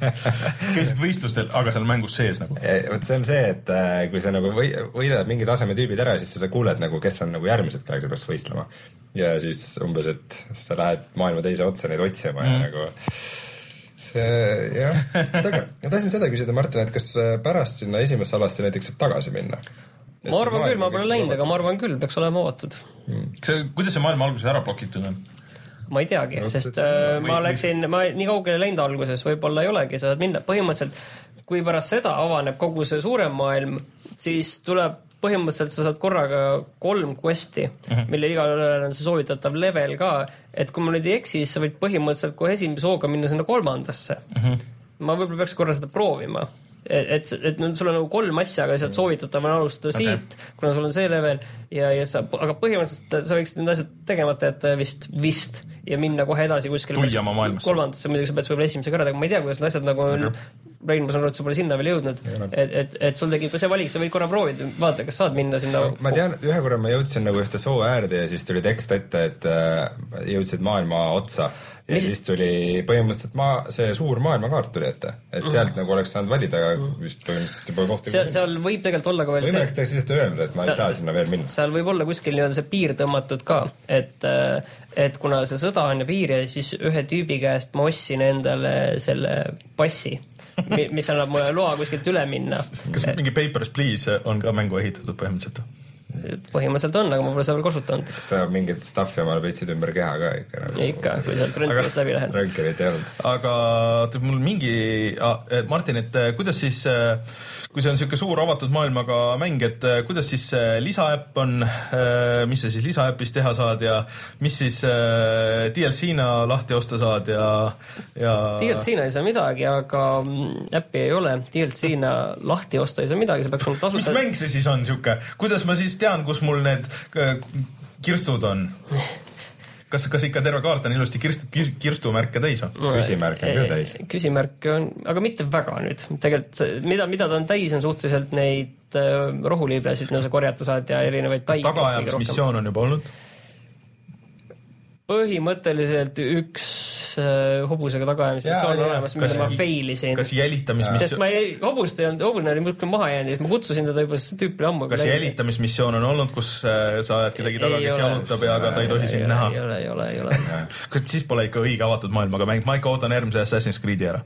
käisid võistlustel, aga seal mängus sees nagu? vot see on see, et äh, kui sa nagu või, võidad mingi taseme tüübid ära, siis sa kuuled nagu, kes on nagu järgmised, kellega sa peaks võistlema. ja siis umbes, et sa lähed maailma teise otsa neid otsima mm. ja nagu see jah, aga ma tahtsin seda küsida, Martin, et kas äh, pärast sinna esimesse alasse näiteks saab tagasi minna? Ma arvan küll, ma pole läinud, aga ma arvan küll, peaks olema avatud mm.. kas see, kuidas see maailma alguses ära blokitud on? ma ei teagi no,, sest äh, ma läksin, ma nii kaugele läinud alguses, võib-olla ei olegi, saad minna, põhimõtteliselt kui pärast seda avaneb kogu see suurem maailm, siis tuleb põhimõtteliselt sa saad korraga kolm quest'i mhm. -huh. mille igalühel on see soovitatav level ka, et kui ma nüüd ei eksi, siis sa võid põhimõtteliselt kohe esimese hooga minna sinna kolmandasse. Mhm. -huh. ma võib-olla peaks korra seda proovima et, et, sul on nagu kolm asja, aga sealt soovitatav on alustada okay. siit, kuna sul on see level ja, ja sa, aga põhimõtteliselt sa võiksid need asjad tegemata jätta vist, vist ja minna kohe edasi kuskile kolmandasse, muidugi sa pead võib-olla esimesega ära tegema, ma ei tea, kuidas need asjad nagu on. Okay. Rein, ma saan aru, et sa pole sinna veel jõudnud, et, et, et sul tekib ka see valik, sa võid korra proovida, vaata, kas saad minna sinna ma tean, ühe korra ma jõudsin nagu ühte soo äärde ja siis tuli tekst ette, et äh, jõudsid maailma otsa ja Mis... siis tuli põhimõtteliselt maa, see suur maailmakaart tuli ette, et mhm. sealt mm. nagu oleks saanud valida, aga mhm. vist põhimõtteliselt pole kohta. seal, seal võib tegelikult olla ka veel võimalik, et ta lihtsalt öelnud, et ma seal, ei saa sinna veel minna. seal võib olla kuskil nii-öelda see piir tõmmatud ka, et, äh, et kuna see sõda on ja piir ja siis ühe tüübi käest ma ostsin endale selle passi mis annab mulle loa kuskilt üle minna. kas mingi Papers, Please on ka mängu ehitatud põhimõtteliselt? Põhimõtteliselt on, aga ma pole seda veel kasutanud. kas sa mingit stuff'i omale peitsid ümber keha ka ikka nagu? ikka, kui sealt röntgenist läbi lähen. röntgenit ei olnud. aga mul mingi ah,, Martin, et eh, kuidas siis, eh, kui see on niisugune suur avatud maailmaga mäng, et eh, kuidas siis lisaäpp on, mis sa siis lisaäpis teha saad ja mis siis DLC-na lahti osta saad ja, ja DLC-na ei saa midagi, aga mm, äppi ei ole, DLC-na lahti osta ei saa midagi, see peaks olema tasuta. mis mäng see siis on niisugune, kuidas ma siis tean, kus mul need äh, kirstud on? kas, kas ikka terve kaart on ilusti kirstu, kirstumärke täis või no,? küsimärke on küll täis. küsimärke on, aga mitte väga nüüd. tegelikult mida, mida ta on täis, on suhteliselt neid äh, rohuliiblesid, mida sa korjata saad ja erinevaid kas tagaajamismissioon on juba olnud? Põhimõtteliselt üks äh, hobusega tagaajamismissioon on olemas, mille ma fail isin. kas jälitamismissioon? sest ma ei, hobust ei olnud, hobune oli muudkui maha jäänud ja siis ma kutsusin teda juba, see tüüp oli ammu kas jälitamismissioon on olnud, kus äh, sa ajad kedagi taga, kes jalutab ja aga ta ei tohi sind näha? ei ole, ei ole, ei ole. kas siis pole ikka õige avatud maailmaga mäng, ma ikka ootan järgmise Assassin's Creed'i ära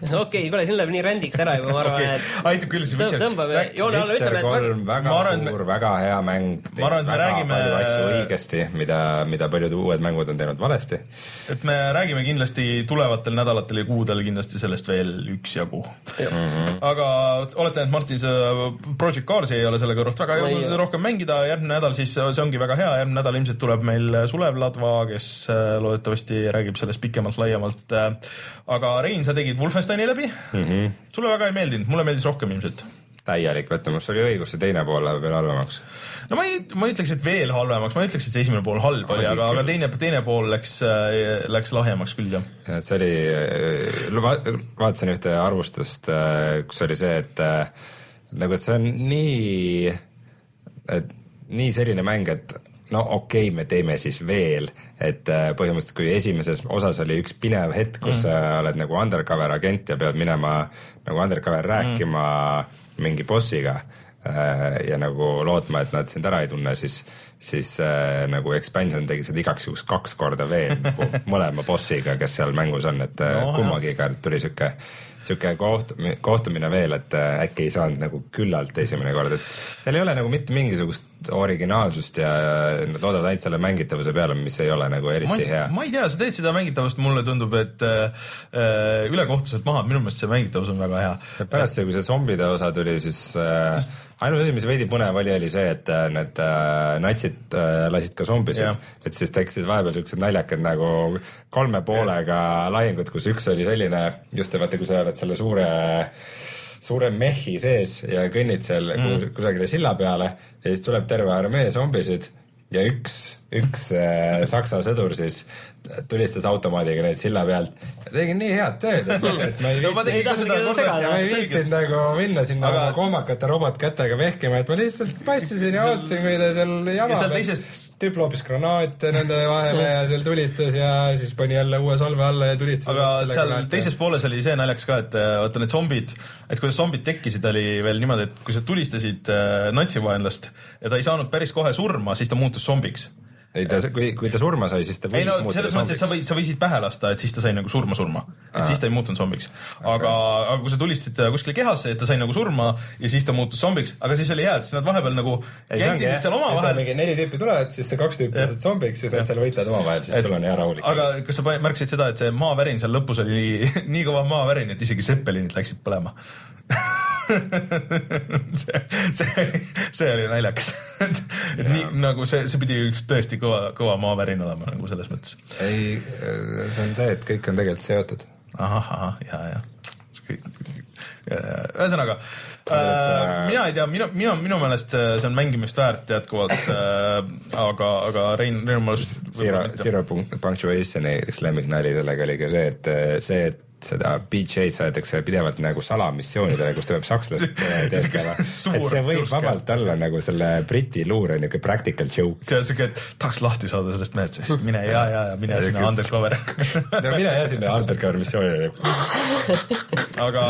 okei okay,, kuule, siin läheb nii rändiks ära juba, ma arvan okay., et aitab küll, siis tõmbame joone alla, ütleme, et kolm, väga arvan, suur, väga hea mäng. ma arvan, et me räägime palju asju õigesti, mida, mida paljud uued mängud on teinud valesti. et me räägime kindlasti tulevatel nädalatel ja kuudel kindlasti sellest veel üksjagu mm. -hmm. aga oletan, et Martin, sa Project Carsi ei ole selle kõrvalt väga jõudnud rohkem mängida, järgmine nädal siis see ongi väga hea, järgmine nädal ilmselt tuleb meil Sulev Ladva, kes äh, loodetavasti räägib sellest pikemalt-laiemalt. Äh, aga Rein, sa tegid Wolfensteini Wolfensteini läbi mm. -hmm. sulle väga ei meeldinud, mulle meeldis rohkem ilmselt. täielik pettumus, oli õigus, see teine pool läheb veel halvemaks. no ma ei, ma ei ütleks, et veel halvemaks, ma ei ütleks, et see esimene pool halb oli, aga, aga teine, teine pool läks, äh, läks lahjemaks küll jah. et see oli, äh, vaatasin ühte arvustust, äh, kus oli see, et nagu, et see on nii, et nii selline mäng, et no okei okay,, me teeme siis veel, et äh, põhimõtteliselt kui esimeses osas oli üks pinev hetk, kus mm. sa oled nagu undercover agent ja pead minema nagu undercover rääkima mm. mingi bossiga äh, ja nagu lootma, et nad sind ära ei tunne, siis, siis äh, nagu expansion tegi seda igaks juhuks kaks korda veel nagu mõlema bossiga, kes seal mängus on, et no, kummagiga tuli sihuke sihuke kohtumine, kohtumine veel, et äkki ei saanud nagu küllalt esimene kord, et seal ei ole nagu mitte mingisugust originaalsust ja nad loodavad ainult selle mängitavuse peale, mis ei ole nagu eriti ma, hea. ma ei tea, sa teed seda mängitavust, mulle tundub, et äh, äh ülekohtuselt maha, minu meelest see mängitavus on väga hea. pärast see, kui see zombide osa tuli, siis äh, ainus asi, mis veidi põnev oli, oli see, et äh, need äh, natsid äh, lasid ka zombisid, et siis tekkisid vahepeal siuksed naljakad nagu kolme poolega lahingud, kus üks oli selline, just see vaata, kui sa oled selle suure suure mehhi sees ja kõnnid seal mm. kusagile silla peale ja siis tuleb terve armee zombisid ja üks üks äh, saksa sõdur siis tulistas automaadiga neid silla pealt. tegin nii head tööd, et, et ma ei no, ma seda viitsinud, ja ei viitsinud nagu minna sinna aga... kohmakate robotkätega vehkima, et ma lihtsalt passisin ja ootasin, kui ta seal jama peal teisest... tüüp loopis granaate nende vahele ja seal tulistas ja siis pani jälle uue salve alla ja tulistas. aga seal teises pooles oli see naljakas ka, et äh, vaata need zombid, et kuidas zombid tekkisid, oli veel niimoodi, et kui sa tulistasid äh, natsivaenlast ja ta ei saanud päris kohe surma, siis ta muutus zombiks ei ta, kui, kui ta surma sai, siis ta võis ei no selles mõttes, et sa võid, sa võisid pähe lasta, et siis ta sai nagu surma surma. et siis ta ei muutunud zombiks. aga okay., aga kui sa tulistasid ta kuskile kehasse, et ta sai nagu surma ja siis ta muutus zombiks, aga siis oli hea, et siis nad vahepeal nagu jängisid seal omavahel. mingi neli tüüpi tulevad, siis see kaks tüüpi saavad zombiks, siis nad seal võitlevad omavahel, siis sul on hea rahulik. aga kas sa märkasid seda, et see maavärin seal lõpus oli nii kõva maavärin, et isegi seppelinid läksid põlema see, see, see oli naljakas. Et, et nii nagu see, see pidi üks tõesti kõva, kõva maavärin olema nagu selles mõttes. ei, see on see, et kõik on tegelikult seotud. ahah, ahah, ja, ja ühesõnaga äh, mina ei tea, minu, minu, minu meelest äh, see on mängimist väärt jätkuvalt äh,, aga, aga Rein, Rein ma Zero, zero punctuation'i üks lemmiknali sellega oli ka see, et see, et seda BJ-d saadetakse pidevalt nagu salamissioonidele, kus tuleb sakslast teekama. et see võib vabalt olla nagu selle Briti luure niisugune practical joke. see on siuke, et tahaks lahti saada sellest mehest, sest mine ja, ja, ja mine sinna undercover no mine ja sinna undercover missioonile aga.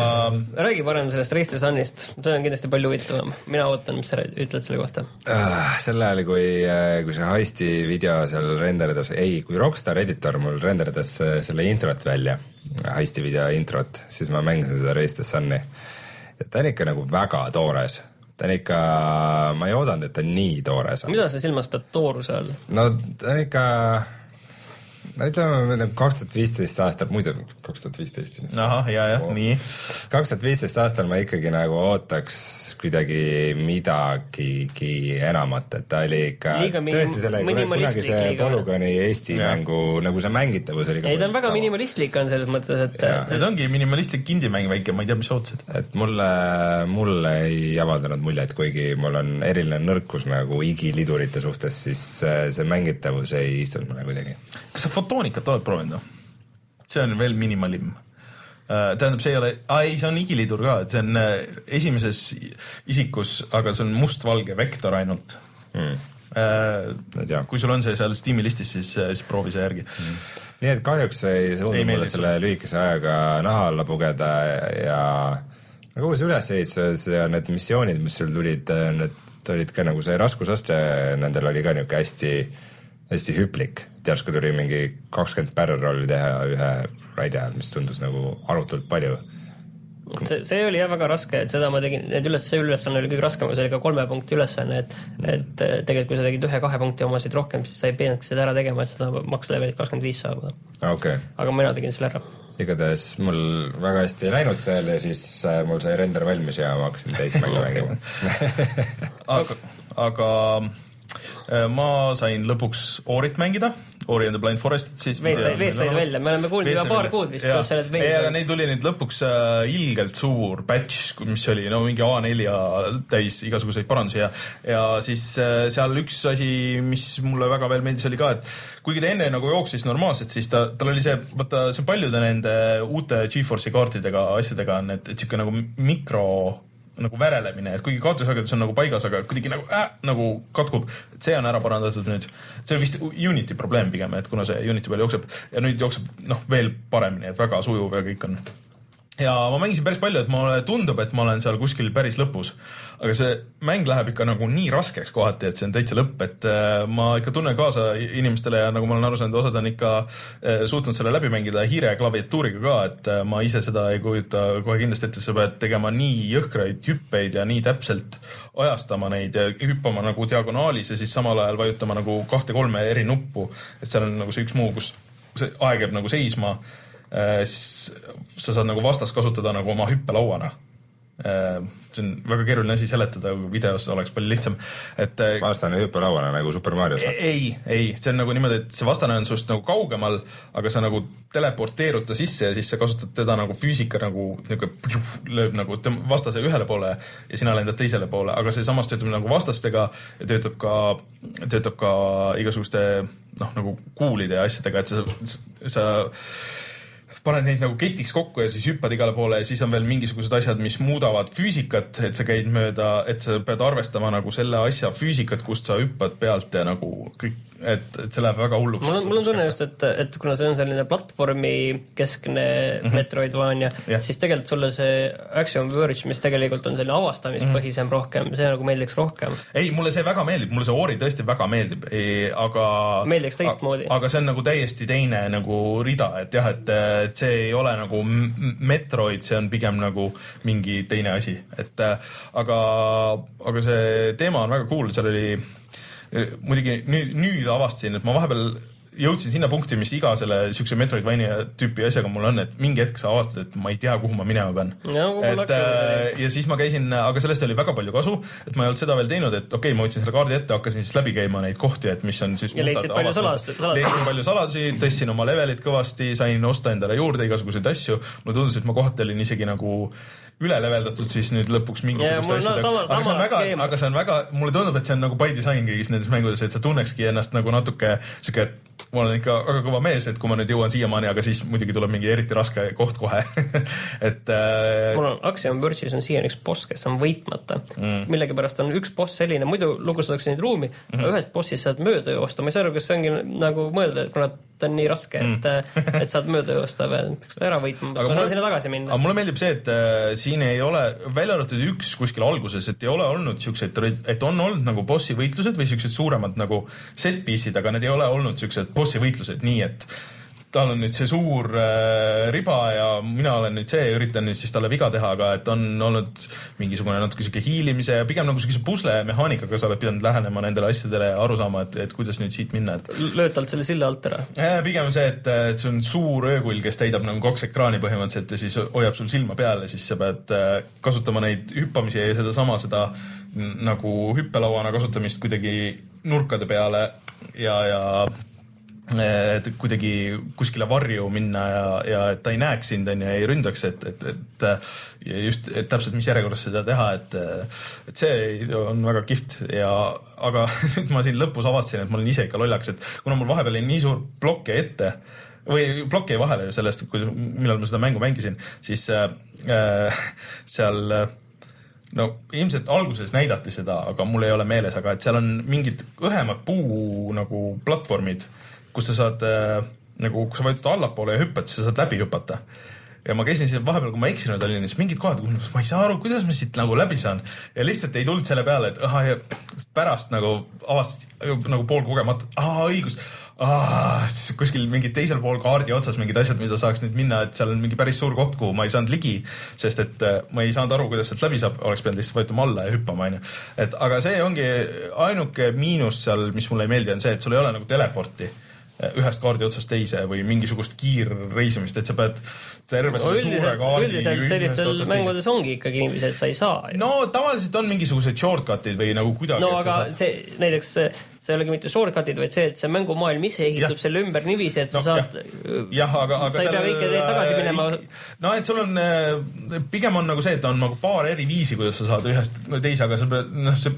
räägi parem sellest Race to Sunist, see on kindlasti palju huvitavam. mina ootan, mis sa ütled selle kohta uh,. sel ajal, kui, äh, kui see heisti video seal renderdas, ei, kui Rockstar editor mul renderdas äh, selle introt välja heisti video introt, siis ma mängisin seda Race the Sun'i. ta on ikka nagu väga toores, ta on ikka, ma ei oodanud, et ta nii toores on. mida sa silmas pead tooruse all? no ta on ikka no ütleme nagu kaks tuhat viisteist aastal, muidu kaks tuhat viisteist. ahah, ja, jah nii. kaks tuhat viisteist aastal ma ikkagi nagu ootaks kuidagi midagigi enamat, et ta oli ikka tõesti selle kunagi see polügooni Eesti ja. mängu, nagu see mängitavus oli ei, ta on väga minimalistlik on selles mõttes, et see ongi minimalistlik indie-mäng väike, ma ei tea, mis sa ootasid. et mulle, mulle ei avaldanud muljet, kuigi mul on eriline nõrkus nagu igilidurite suhtes, siis see mängitavus ei istunud mulle kuidagi. kas sa fotoonikat oled proovinud või? see on veel minimalim tähendab, see ei ole, ei, see on igiliidur ka, et see on äh, esimeses isikus, aga see on mustvalge vektor ainult. Mm.. kui sul on see seal Steam'i listis, siis, siis proovi see järgi. Mm. nii et kahjuks ei suutnud mulle selle lühikese ajaga naha alla pugeda ja kogu see ülesehitus ja need missioonid, mis sul tulid, need olid ka nagu see raskusaste, nendel oli ka niisugune hästi, hästi hüplik, et järsku tuli mingi kakskümmend barrel rolli teha ühe raidi ajal, mis tundus nagu arutult palju. see, see oli jah väga raske, et seda ma tegin, need üles, see ülesanne oli kõige raskem, see oli ka kolme punkti ülesanne, et et tegelikult kui sa tegid ühe-kahe punkti omasid rohkem, siis sa ei pidanud seda ära tegema, et seda makslevelit kakskümmend viis saabuda. Okay.. aga mina tegin selle ära. Igatahes mul väga hästi ei läinud seal ja siis äh, mul sai render valmis ja ma hakkasin teist mängu mängima. Aga, aga ma sain lõpuks Orit mängida Ori and the Blind Forestit siis. mees sai, mees said välja, me oleme kuulnud juba paar kuud vist, kuidas sa oled veinud. ei, aga neil tuli nüüd lõpuks äh, ilgelt suur batch, mis oli no mingi A4 täis igasuguseid parandusi ja, ja siis äh, seal üks asi, mis mulle väga veel meeldis, oli ka, et kuigi ta enne nagu jooksis normaalselt, siis ta, tal oli see, vaata, see paljude nende uute Geforce'i kaartidega, asjadega on, et, et sihuke nagu mikro nagu värelemine, et kuigi kaotussagedus on nagu paigas, aga kuidagi nagu äh, nagu katkub. et see on ära parandatud nüüd. see on vist Unity probleem pigem, et kuna see Unity peal jookseb ja nüüd jookseb noh, veel paremini, et väga sujuv ja kõik on ja ma mängisin päris palju, et mulle tundub, et ma olen seal kuskil päris lõpus. Aga see mäng läheb ikka nagu nii raskeks kohati, et see on täitsa lõpp, et äh, ma ikka tunnen kaasa inimestele ja nagu ma olen aru saanud, osad on ikka äh, suutnud selle läbi mängida hiire klaviatuuriga ka, et äh, ma ise seda ei kujuta kohe kindlasti ette, sa pead tegema nii jõhkraid hüppeid ja nii täpselt ajastama neid ja hüppama nagu diagonaalis ja siis samal ajal vajutama nagu kahte-kolme eri nuppu, et seal on nagu see üks muu, kus see aeg jääb nagu seisma siis sa saad nagu vastast kasutada nagu oma hüppelauana. Äh, see on väga keeruline asi seletada, videos oleks palju lihtsam, et. Vastane hüppelauana nagu Super Marios? ei, ei, see on nagu niimoodi, et see vastane on sinust nagu kaugemal, aga sa nagu teleporteerud ta sisse ja siis sa kasutad teda nagu füüsika nagu niisugune lööb nagu vastase ühele poole ja sina lendad teisele poole, aga see samas töötab nagu vastastega ja töötab ka, töötab ka igasuguste noh, nagu kuulide ja asjadega, et sa, sa paned neid nagu ketiks kokku ja siis hüppad igale poole ja siis on veel mingisugused asjad, mis muudavad füüsikat, et sa käid mööda, et sa pead arvestama nagu selle asja füüsikat, kust sa hüppad pealt ja nagu kõik, et, et see läheb väga hulluks. mul on, mul on tunne just, et, et kuna see on selline platvormi keskne mm -hmm. Metroidvania yeah., siis tegelikult sulle see Action Verge, mis tegelikult on selline avastamispõhisem mm -hmm. rohkem, see nagu meeldiks rohkem. ei, mulle see väga meeldib, mulle see Ori tõesti väga meeldib, aga meeldiks teistmoodi. aga see on nagu täiesti teine nagu rida, et jah, et, et see ei ole nagu Metroid, see on pigem nagu mingi teine asi, et aga, aga see teema on väga cool, seal oli muidugi nüüd, nüüd avastasin, et ma vahepeal jõudsin sinna punkti, mis iga selle siukse Metroidvania tüüpi asjaga mul on, et mingi hetk sa avastad, et ma ei tea, kuhu ma minema pean. et äh, ja siis ma käisin, aga sellest oli väga palju kasu, et ma ei olnud seda veel teinud, et okei okay,, ma võtsin selle kaardi ette, hakkasin siis läbi käima neid kohti, et mis on siis. ja leidsid palju saladusi. leidsin palju saladusi, tõstsin oma levelit kõvasti, sain osta endale juurde igasuguseid asju. mulle tundus, et ma kohati olin isegi nagu üle leveldatud siis nüüd lõpuks mingisuguste asjadega no,. aga see on väga, aga see on väga, mulle tundub, et see on nagu by design kõigis nendes mängudes, et sa tunnekski ennast nagu natuke sihuke, et ma olen ikka väga kõva mees, et kui ma nüüd jõuan siiamaani, aga siis muidugi tuleb mingi eriti raske koht kohe. Et äh.... mul on Axiom Verge'is on siiani üks boss, kes on võitmata. Mm.. millegipärast on üks boss selline, muidu lukustatakse neid ruumi mm, -hmm. ühest bossist saad mööda joosta, ma ei saa aru, kas see ongi nagu mõelda, et kuna ta on nii raske, et mm., et saad mööda joosta või peaks ta ära võitma, ma saan sinna tagasi minna. aga mulle meeldib see, et äh, siin ei ole, välja arvatud üks kuskil alguses, et ei ole olnud siukseid, et on olnud nagu bossi võitlused või siuksed suuremad nagu set piece'id, aga need ei ole olnud siuksed bossi võitlused, nii et tal on nüüd see suur äh, riba ja mina olen nüüd see, üritan nüüd siis talle viga teha, aga et on olnud mingisugune natuke sihuke hiilimise ja pigem nagu siukese pusle mehaanikaga sa oled pidanud lähenema nendele asjadele ja aru saama, et, et kuidas nüüd siit minna, et. lööd talt selle silla alt ära? pigem see, et, et see on suur öökull, kes täidab nagu kaks ekraani põhimõtteliselt ja siis hoiab sul silma peal ja siis sa pead äh, kasutama neid hüppamisi ja sedasama, seda nagu hüppelauana kasutamist kuidagi nurkade peale ja, ja et kuidagi kuskile varju minna ja, ja et ta ei näeks sind onju ei ründaks, et, et, et ja just, et täpselt mis järjekorras seda teha, et, et see on väga kihvt. Ja, aga nüüd ma siin lõpus avastasin, et ma olen ise ikka lollaks, et kuna mul vahepeal jäi nii suur plokk ette või plokk jäi vahele sellest, kui, millal ma seda mängu mängisin, siis äh, seal no ilmselt alguses näidati seda, aga mul ei ole meeles, aga et seal on mingid õhemad puu nagu platvormid kus sa saad äh, nagu, kui sa vajutad allapoole ja hüppad, siis sa saad läbi hüpata. ja ma käisin siin vahepeal, kui ma eksinud olin, siis mingid kohad, kus ma ei saa aru, kuidas ma siit nagu läbi saan. ja lihtsalt ei tulnud selle peale, et ahah ja pärast nagu avastati nagu poolkogemata, aa õigus, kuskil mingi teisel pool kaardi otsas mingid asjad, mida saaks nüüd minna, et seal on mingi päris suur koht, kuhu ma ei saanud ligi, sest et äh, ma ei saanud aru, kuidas sealt läbi saab, oleks pidanud lihtsalt vajutama alla ja hüppama, onju. et aga see ongi ainuke miinus seal, mis mulle ei meeldi, on see, et sul ei ole nagu teleporti ühest kaardi otsast teise või mingisugust kiirreisimist, et sa pead terve no, selle suure kaardi üldiselt sellistel mängudes ongi ikkagi niiviisi, et sa ei saa. no tavaliselt on mingisugused shortcut'id või nagu kuidagi. no aga saad... see näiteks see ei olegi mitte shortcut'id, vaid see, et see mängumaailm ise ehitub ja. selle ümber niiviisi, et sa no, saad. jah, aga, aga. sa ei pea kõike teed tagasi minema. no et sul on, äh, pigem on nagu see, et on nagu paar eri viisi, kuidas sa saad ühest teise, aga sa pead, noh, see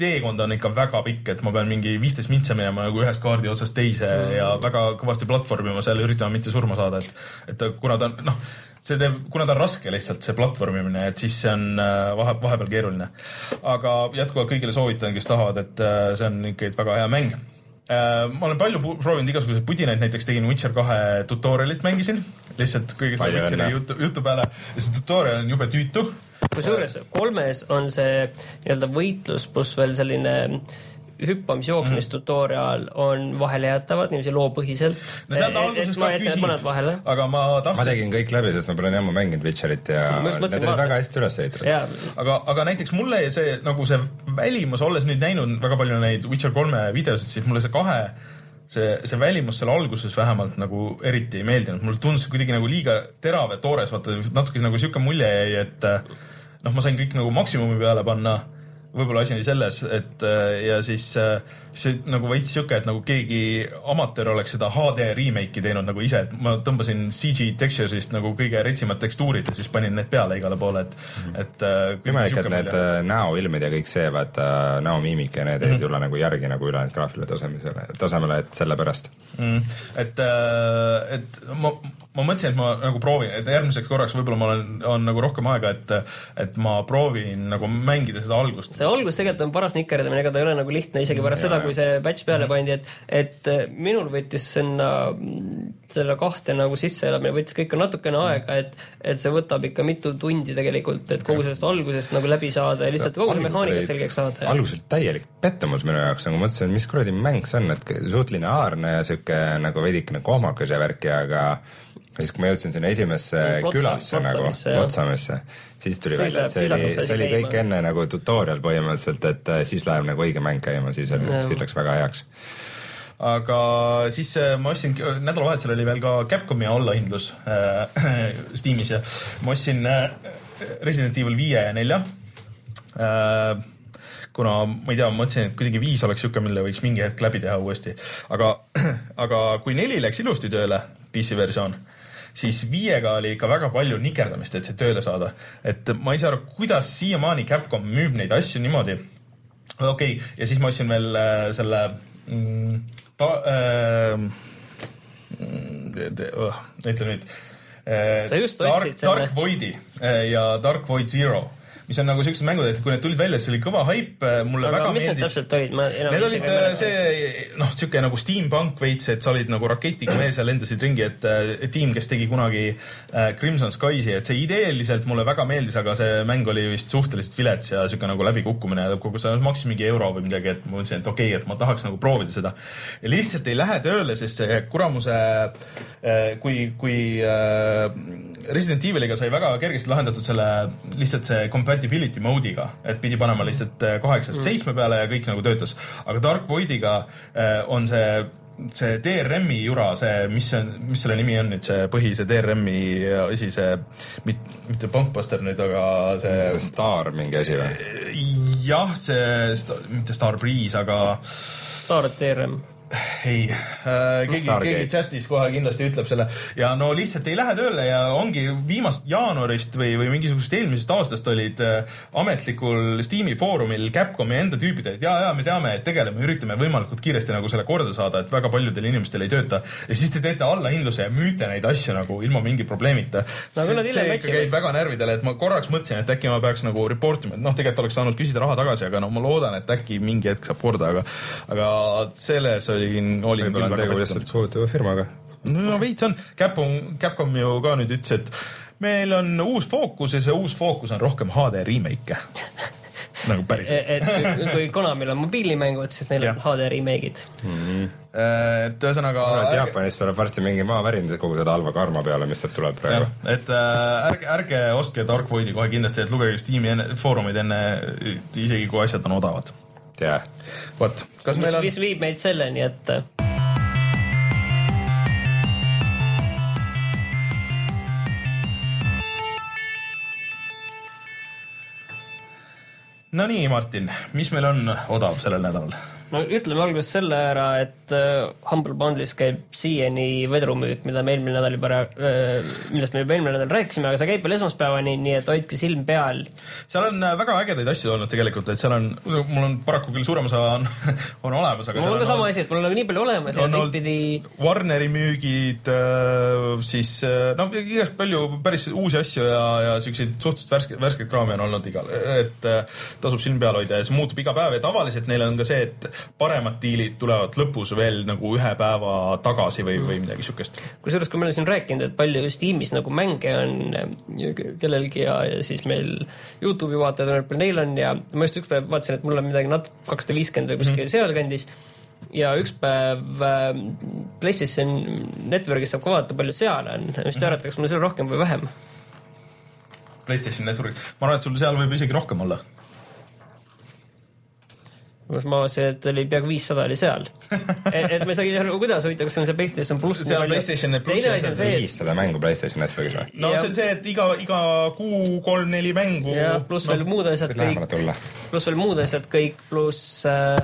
teekond on ikka väga pikk, et ma pean mingi viisteist mintse minema nagu ühest kaardi otsast teise mm. ja väga kõvasti platvormima seal, üritama mitte surma saada, et, et kuna ta on, noh, see teeb, kuna ta on raske lihtsalt, see platvormimine, et siis see on äh, vahe, vahepeal keeruline. aga jätkuvalt kõigile soovitan, kes tahavad, et äh, see on ikkagi väga hea mäng äh, ma olen palju proovinud igasuguseid pudinaid, näiteks tegin Witcher kahe tutorial'it mängisin, lihtsalt kõige selle Witcheri jutu, jutu peale ja see tutorial on jube tüütu kusjuures kolmes on see nii-öelda võitlus pluss veel selline hüppamis-jooksmistutoriaal mhm. on vahelejäetavad niiviisi loopõhiselt. no sealt alguses ka küsiti, aga ma tahtsin. ma tegin kõik läbi, sest ma pole nii ammu mänginud Witcherit ja need olid väga hästi üles ehitatud. aga, aga näiteks mulle see nagu see välimus, olles nüüd näinud väga palju neid Witcher kolme videosid, siis mulle see kahe see, see välimus seal alguses vähemalt nagu eriti ei meeldinud, mulle tundus kuidagi nagu liiga terav ja toores, vaata natuke nagu sihuke mulje jäi, et noh, ma sain kõik nagu maksimumi peale panna võib-olla asi oli selles, et äh, ja siis äh, see nagu veits sihuke, et nagu keegi amatöör oleks seda HD remake'i teinud nagu ise, et ma tõmbasin CG textures'ist nagu kõige retsimad tekstuurid ja siis panin need peale igale poole, et, et äh, imelik, et need äh, näoilmed ja kõik see, vaata näomiimik ja need ei tule nagu järgi nagu ülejäänud graafilisele tasemele, tasemele, et sellepärast. mm,. et, et ma, ma mõtlesin, et ma nagu proovin, et järgmiseks korraks võib-olla ma olen, on nagu rohkem aega, et, et ma proovin nagu mängida seda algust. see algus tegelikult on paras nikerdamine, ega ta ei ole nagu lihtne isegi pärast seda, kui see patch peale pandi, et et äh, minul võttis sinna mm, selle kahte nagu sisseelamine võttis ka ikka natukene aega, et et see võtab ikka mitu tundi tegelikult, et kogu sellest algusest nagu läbi saada ja lihtsalt kogu see mehaanika selgeks saada. alguses oli täielik pettumus minu jaoks, nagu mõtlesin, mis kuradi mäng see on, et suht lineaarne ja sihuke nagu veidikene kohmakas ja värki, aga siis, kui ma jõudsin sinna esimesse Flotsam- külasse nagu, Flotsamisse, jah. Otsamisse, siis tuli Siis välja, et see oli, see oli kõik enne nagu tutorial põhimõtteliselt, et äh, siis läheb nagu õige mäng käima, siis oli, siis läks väga heaks. aga siis äh, ma ostsin, nädalavahetusel oli veel ka Capcomi allahindlus äh, Steamis ja ma ostsin äh, Resident Evil viie ja nelja äh, kuna ma ei tea, ma mõtlesin, et kuidagi viis oleks siuke, mille võiks mingi hetk läbi teha uuesti, aga, aga kui neli läks ilusti tööle, PC versioon, siis viiega oli ikka väga palju nikerdamist, et see tööle saada. et ma ei saa aru, kuidas siiamaani Capcom müüb neid asju niimoodi. okei okay,, ja siis ma ostsin veel äh, selle mm, ta, äh, mm, oh, ütle nüüd äh, Sa just Dark, ostsid selle. Dark Voidi äh, ja Dark Void Zero, mis on nagu siuksed mängud, et kui need tulid välja, siis oli kõva haip, mulle aga väga mis need meeldis. täpselt olid, ma enam Need olid äh, see noh, sihuke nagu steampunk veits, et sa olid nagu raketiga mees ja lendasid ringi, et äh, tiim, kes tegi kunagi äh, Crimson Skies'i, et see ideeliselt mulle väga meeldis, aga see mäng oli vist suhteliselt vilets ja sihuke nagu läbikukkumine ja kogu see maksis mingi euro või midagi, et ma mõtlesin, et okei okay,, et ma tahaks nagu proovida seda. ja lihtsalt ei lähe tööle, sest see kuramuse äh, kui, kui äh, Resident Eviliga sai väga kergesti lahendatud selle lihtsalt see compatibility mode'iga, et pidi panema lihtsalt äh, kaheksast seitsme peale ja kõik nagu töötas. aga Dark Voidiga äh, on see see DRM-i jura, see, mis see on, mis selle nimi on nüüd see põhi, see DRM-i asi, see mit, mitte Punkbuster nüüd, aga see see staar mingi asi või? jah, see, mitte Starbreeze, aga Star DRM. Ei äh,, keegi, keegi chatis kohe kindlasti ütleb selle. Ja no lihtsalt ei lähe tööle ja ongi viimast jaanuarist või, või mingisugusest eelmisest aastast olid äh, ametlikul Steam'i foorumil Capcomi enda tüübid, et ja, ja me teame, et tegeleme, üritame võimalikult kiiresti nagu selle korda saada, et väga paljudel inimestel ei tööta. Ja siis te teete allahindluse ja müüte neid asju nagu ilma mingi probleemita. No see hiljem ikka käib väga närvidele, et ma korraks mõtlesin, et äkki ma peaks nagu report ima, et noh, tegelikult oleks saanud küsida raha tagasi, aga no ma loodan, et äkki mingi hetk saab korda, aga aga selles olin, olin võib-olla on tegu lihtsalt kohutava firmaga. no veits on, Capcom, Capcom ju ka nüüd ütles, et meil on uus fookus ja see uus fookus on rohkem HD remake'e. nagu päriselt. et kui- kui Konamil on mobiilimängud, siis neil on HD remake'id. et ühesõnaga arvan, et Jaapanis tuleb varsti mingi maavärin kogu seda halva karma peale, mis sealt tuleb praegu et äh, ärge, ärge ostke Dark Voidi kohe kindlasti, et lugege Steam'i enne, foorumeid enne, isegi kui asjad on odavad. jah. vot, kas mis meil, on mis viib meid selleni, et no nii, Martin, mis meil on odav sellel nädalal? No ütleme alguses selle ära, et äh, Humble Bundle'is käib siiani vedrumüük, mida me eelmine nädal juba äh,, millest me juba eelmine nädal rääkisime, aga see käib veel esmaspäevani, nii et hoidke silm peal. seal on äh, väga ägedaid asju olnud tegelikult, et seal on, mul on paraku küll suurem osa on, on olemas, aga mul on ka sama asi, et mul on nagu nii palju olemas ja teistpidi Warneri müügid, siis äh, no igast palju päris uusi asju ja, ja siukseid suhteliselt värske, värsket kraami on olnud igal, et tasub silm peal hoida ja see muutub iga päev ja tavaliselt neil on ka see, et paremad diilid tulevad lõpus veel nagu ühe päeva tagasi või, või midagi siukest. kusjuures, kui me oleme siin rääkinud, et palju just tiimis nagu mänge on kellelgi ja, ja siis meil Youtube'i vaatajad on, et palju neil on ja ma just üks päev vaatasin, et mul on midagi nat-, kakssada viiskümmend või kuskil mm sealkandis ja üks päev äh, PlayStation Networkis saab ka vaadata, palju seal on, mis te arvate, kas mul seal rohkem või vähem? PlayStation Network, ma arvan, et sul seal võib isegi rohkem olla. Kus ma vaatasin, et oli peaaegu viissada oli seal. et, et ma ei saagi aru, kuidas huvitav, kas see on see PlayStation pluss. Seal PlayStation Plussi teine asi on see, viissada mängu Playstation Networkis või? no Jah. see on see, et iga, iga kuu kolm-neli mängu. ja pluss veel muud asjad kõik pluss veel muud asjad kõik, pluss äh,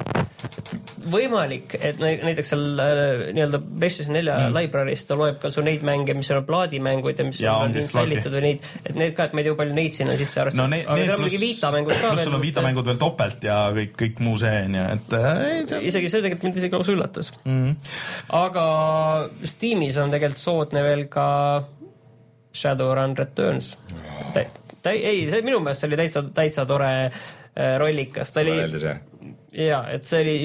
võimalik, et nä- näiteks seal äh, nii-öelda PlayStation nelja mm. library's ta loeb ka su neid mänge, mis on plaadimängud ja mis Jaa, on säilitud või neid, et need ka, et ma ei tea, kui palju neid sinna sisse arvestatud no aga seal on muidugi viitamängud ka pluss sul on viitamängud veel topelt ja kõik, kõik muu see onju, et äh, ei, see isegi see tegelikult mind isegi lausa üllatas mm. Aga Steamis on tegelikult soodne veel ka Shadowrun Returns. ta, ta ei, ei, see minu meelest see oli täitsa, täitsa tore äh, rollikas, ta oli öeldi see. ja et see oli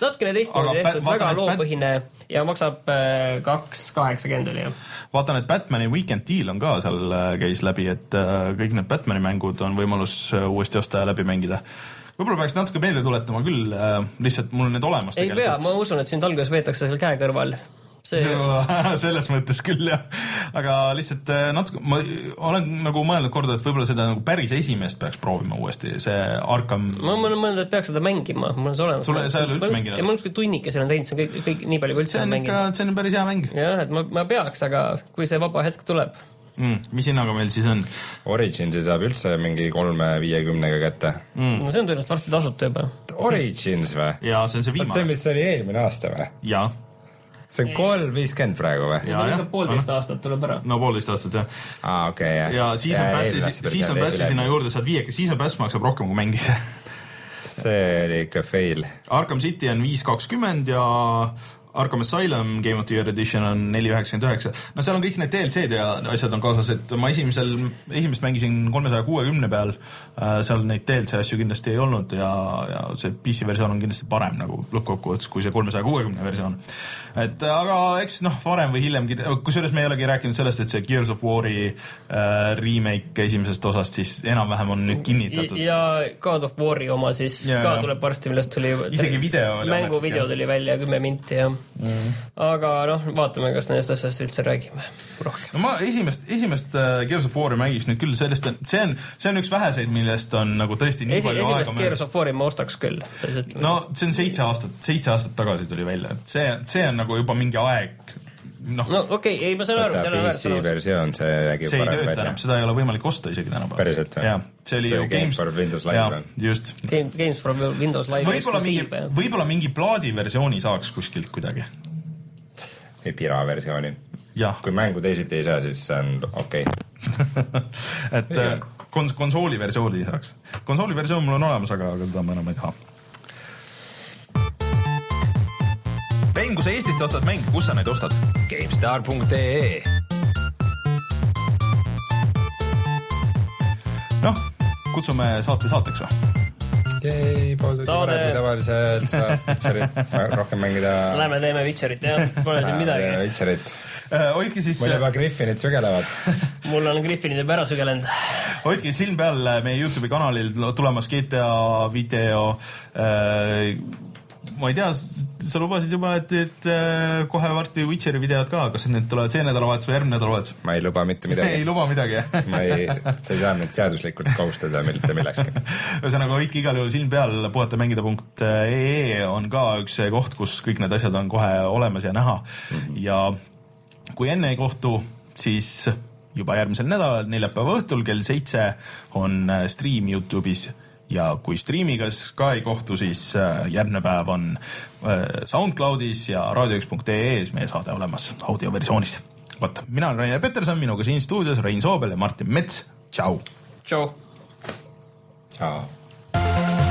natukene teistmoodi tehtud, väga loopõhine ja maksab äh, kaks kaheksakümmend oli jah. vaatan, et Batman'i Weekend Deal on ka seal, käis läbi, et äh, kõik need Batman'i mängud on võimalus äh, uuesti osta ja läbi mängida. võib-olla peaks natuke meelde tuletama küll, lihtsalt mul on need olemas ei pea, ma usun, et sind alguses veetakse seal käe kõrval. see, selles mõttes küll jah, aga lihtsalt äh, natuke, ma olen nagu mõelnud korda, et võib-olla seda nagu päris esimest peaks proovima uuesti, see Arkham. ma olen mõelnud, et peaks seda mängima, mul on see olemas. Sul- sa ei ole üldse mänginud? ei, ma olen kuskil tunnikese olen teinud, see on kõik, kõik nii palju, kui üldse see olen mänginud., see on päris hea mäng jah, et ma, ma peaks, aga kui see vaba hetk tuleb. mm,. mis hinnaga meil siis on? Originsi saab üldse mingi kolme viiekümnega kätte. Mm. no see on tõenäoliselt varsti tasuta juba. Origins või? ja see on see vot see, viimane. mis oli eelmine aasta või? jaa, see on kolm viiskümmend praegu või? Jaa, jah. poolteist aastat tuleb ära. no poolteist aastat jah. aa, okei, jah. ja siis on Passi, siis on Passi sinna. juurde saad viie, siis on Pass maksab rohkem kui mäng ise. see oli ikka fail. Arkham City on viis kakskümmend ja Arkham Asylum Game of the Year Edition on neli üheksakümmend üheksa. no seal on kõik need DLC-d ja asjad on kaasas, et ma esimesel, esimest mängisin kolmesaja kuuekümne peal. seal neid DLC asju kindlasti ei olnud ja, ja see PC versioon on kindlasti parem nagu lõppkokkuvõttes kui see kolmesaja kuuekümne versioon. et aga eks noh, varem või hiljem, kusjuures me ei olegi rääkinud sellest, et see Gears of War'i äh, remake esimesest osast siis enam-vähem on nüüd kinnitatud. ja God of War'i oma siis Ja, ka ja. tuleb varsti, millest tuli Isegi video oli mänguvideo tuli välja kümme minti ja mm. aga noh, vaatame, kas nendest asjadest üldse räägime rohkem. no ma esimest, esimest äh, Gears of War'i mängiks nüüd küll, sellest on, see on, see on üks väheseid, millest on nagu tõesti nii Esi, palju esimest aega Gears of War'i ma ostaks küll. no see on seitse aastat, seitse aastat tagasi tuli välja, et see, see on nagu juba mingi aeg, noh no okei okay,, ei ma saan aru, seal on PC versioon, see nägi see ei tööta enam,. seda ei ole võimalik osta isegi tänapäeval. Päriselt või? see oli See ju Games for Windows Live just. Game, Games for Windows Live võib-olla mingi võib-olla mingi plaadiversiooni saaks kuskilt kuidagi. või Pira versiooni. jah, kui mängu teisiti ei saa, siis see on okei okay. et äh, kons-, konsooli versiooni saaks. konsooli versioon mul on olemas, aga, aga seda ma enam ei taha. Rein, kui sa Eestist ostad mänge, kus sa neid ostad? GameStar.ee noh, kutsume saate saateks või? pool tundi Saade- varem kui tavaliselt, saab Witcherit rohkem mängida. Lähme teeme Witcherit jah, pole siin midagi. Witcherit, Äh, hoidke siis, mul juba Griffinid sügelevad. mul on Griffinid juba ära sügelenud. hoidke silm peal meie Youtube'i kanalil tulemas GTA video äh, ma ei tea, sa lubasid juba, et, et äh, kohe varsti Witcheri videod ka, kas need tulevad see nädalavahetus või järgmine nädalavahetus? ma ei luba mitte ei midagi. luba midagi, jah? ma ei, sa ei saa mind seaduslikult kohustada mitte millekski. ühesõnaga hoidke igal juhul silm peal, puhatamängida.ee on ka üks koht, kus kõik need asjad on kohe olemas ja näha mm. -hmm. ja kui enne ei kohtu, siis juba järgmisel nädalal, neljapäeva õhtul kell seitse on äh, striim Youtube'is ja kui striimiga s- ka ei kohtu, siis äh, järgmine päev on äh, SoundCloudis ja raadio1.ee-s meie saade olemas audioversioonis. vot, mina olen Rainer Peterson, minuga siin stuudios Rein Soobel ja Martin Mets, tšau. tšau. tšau.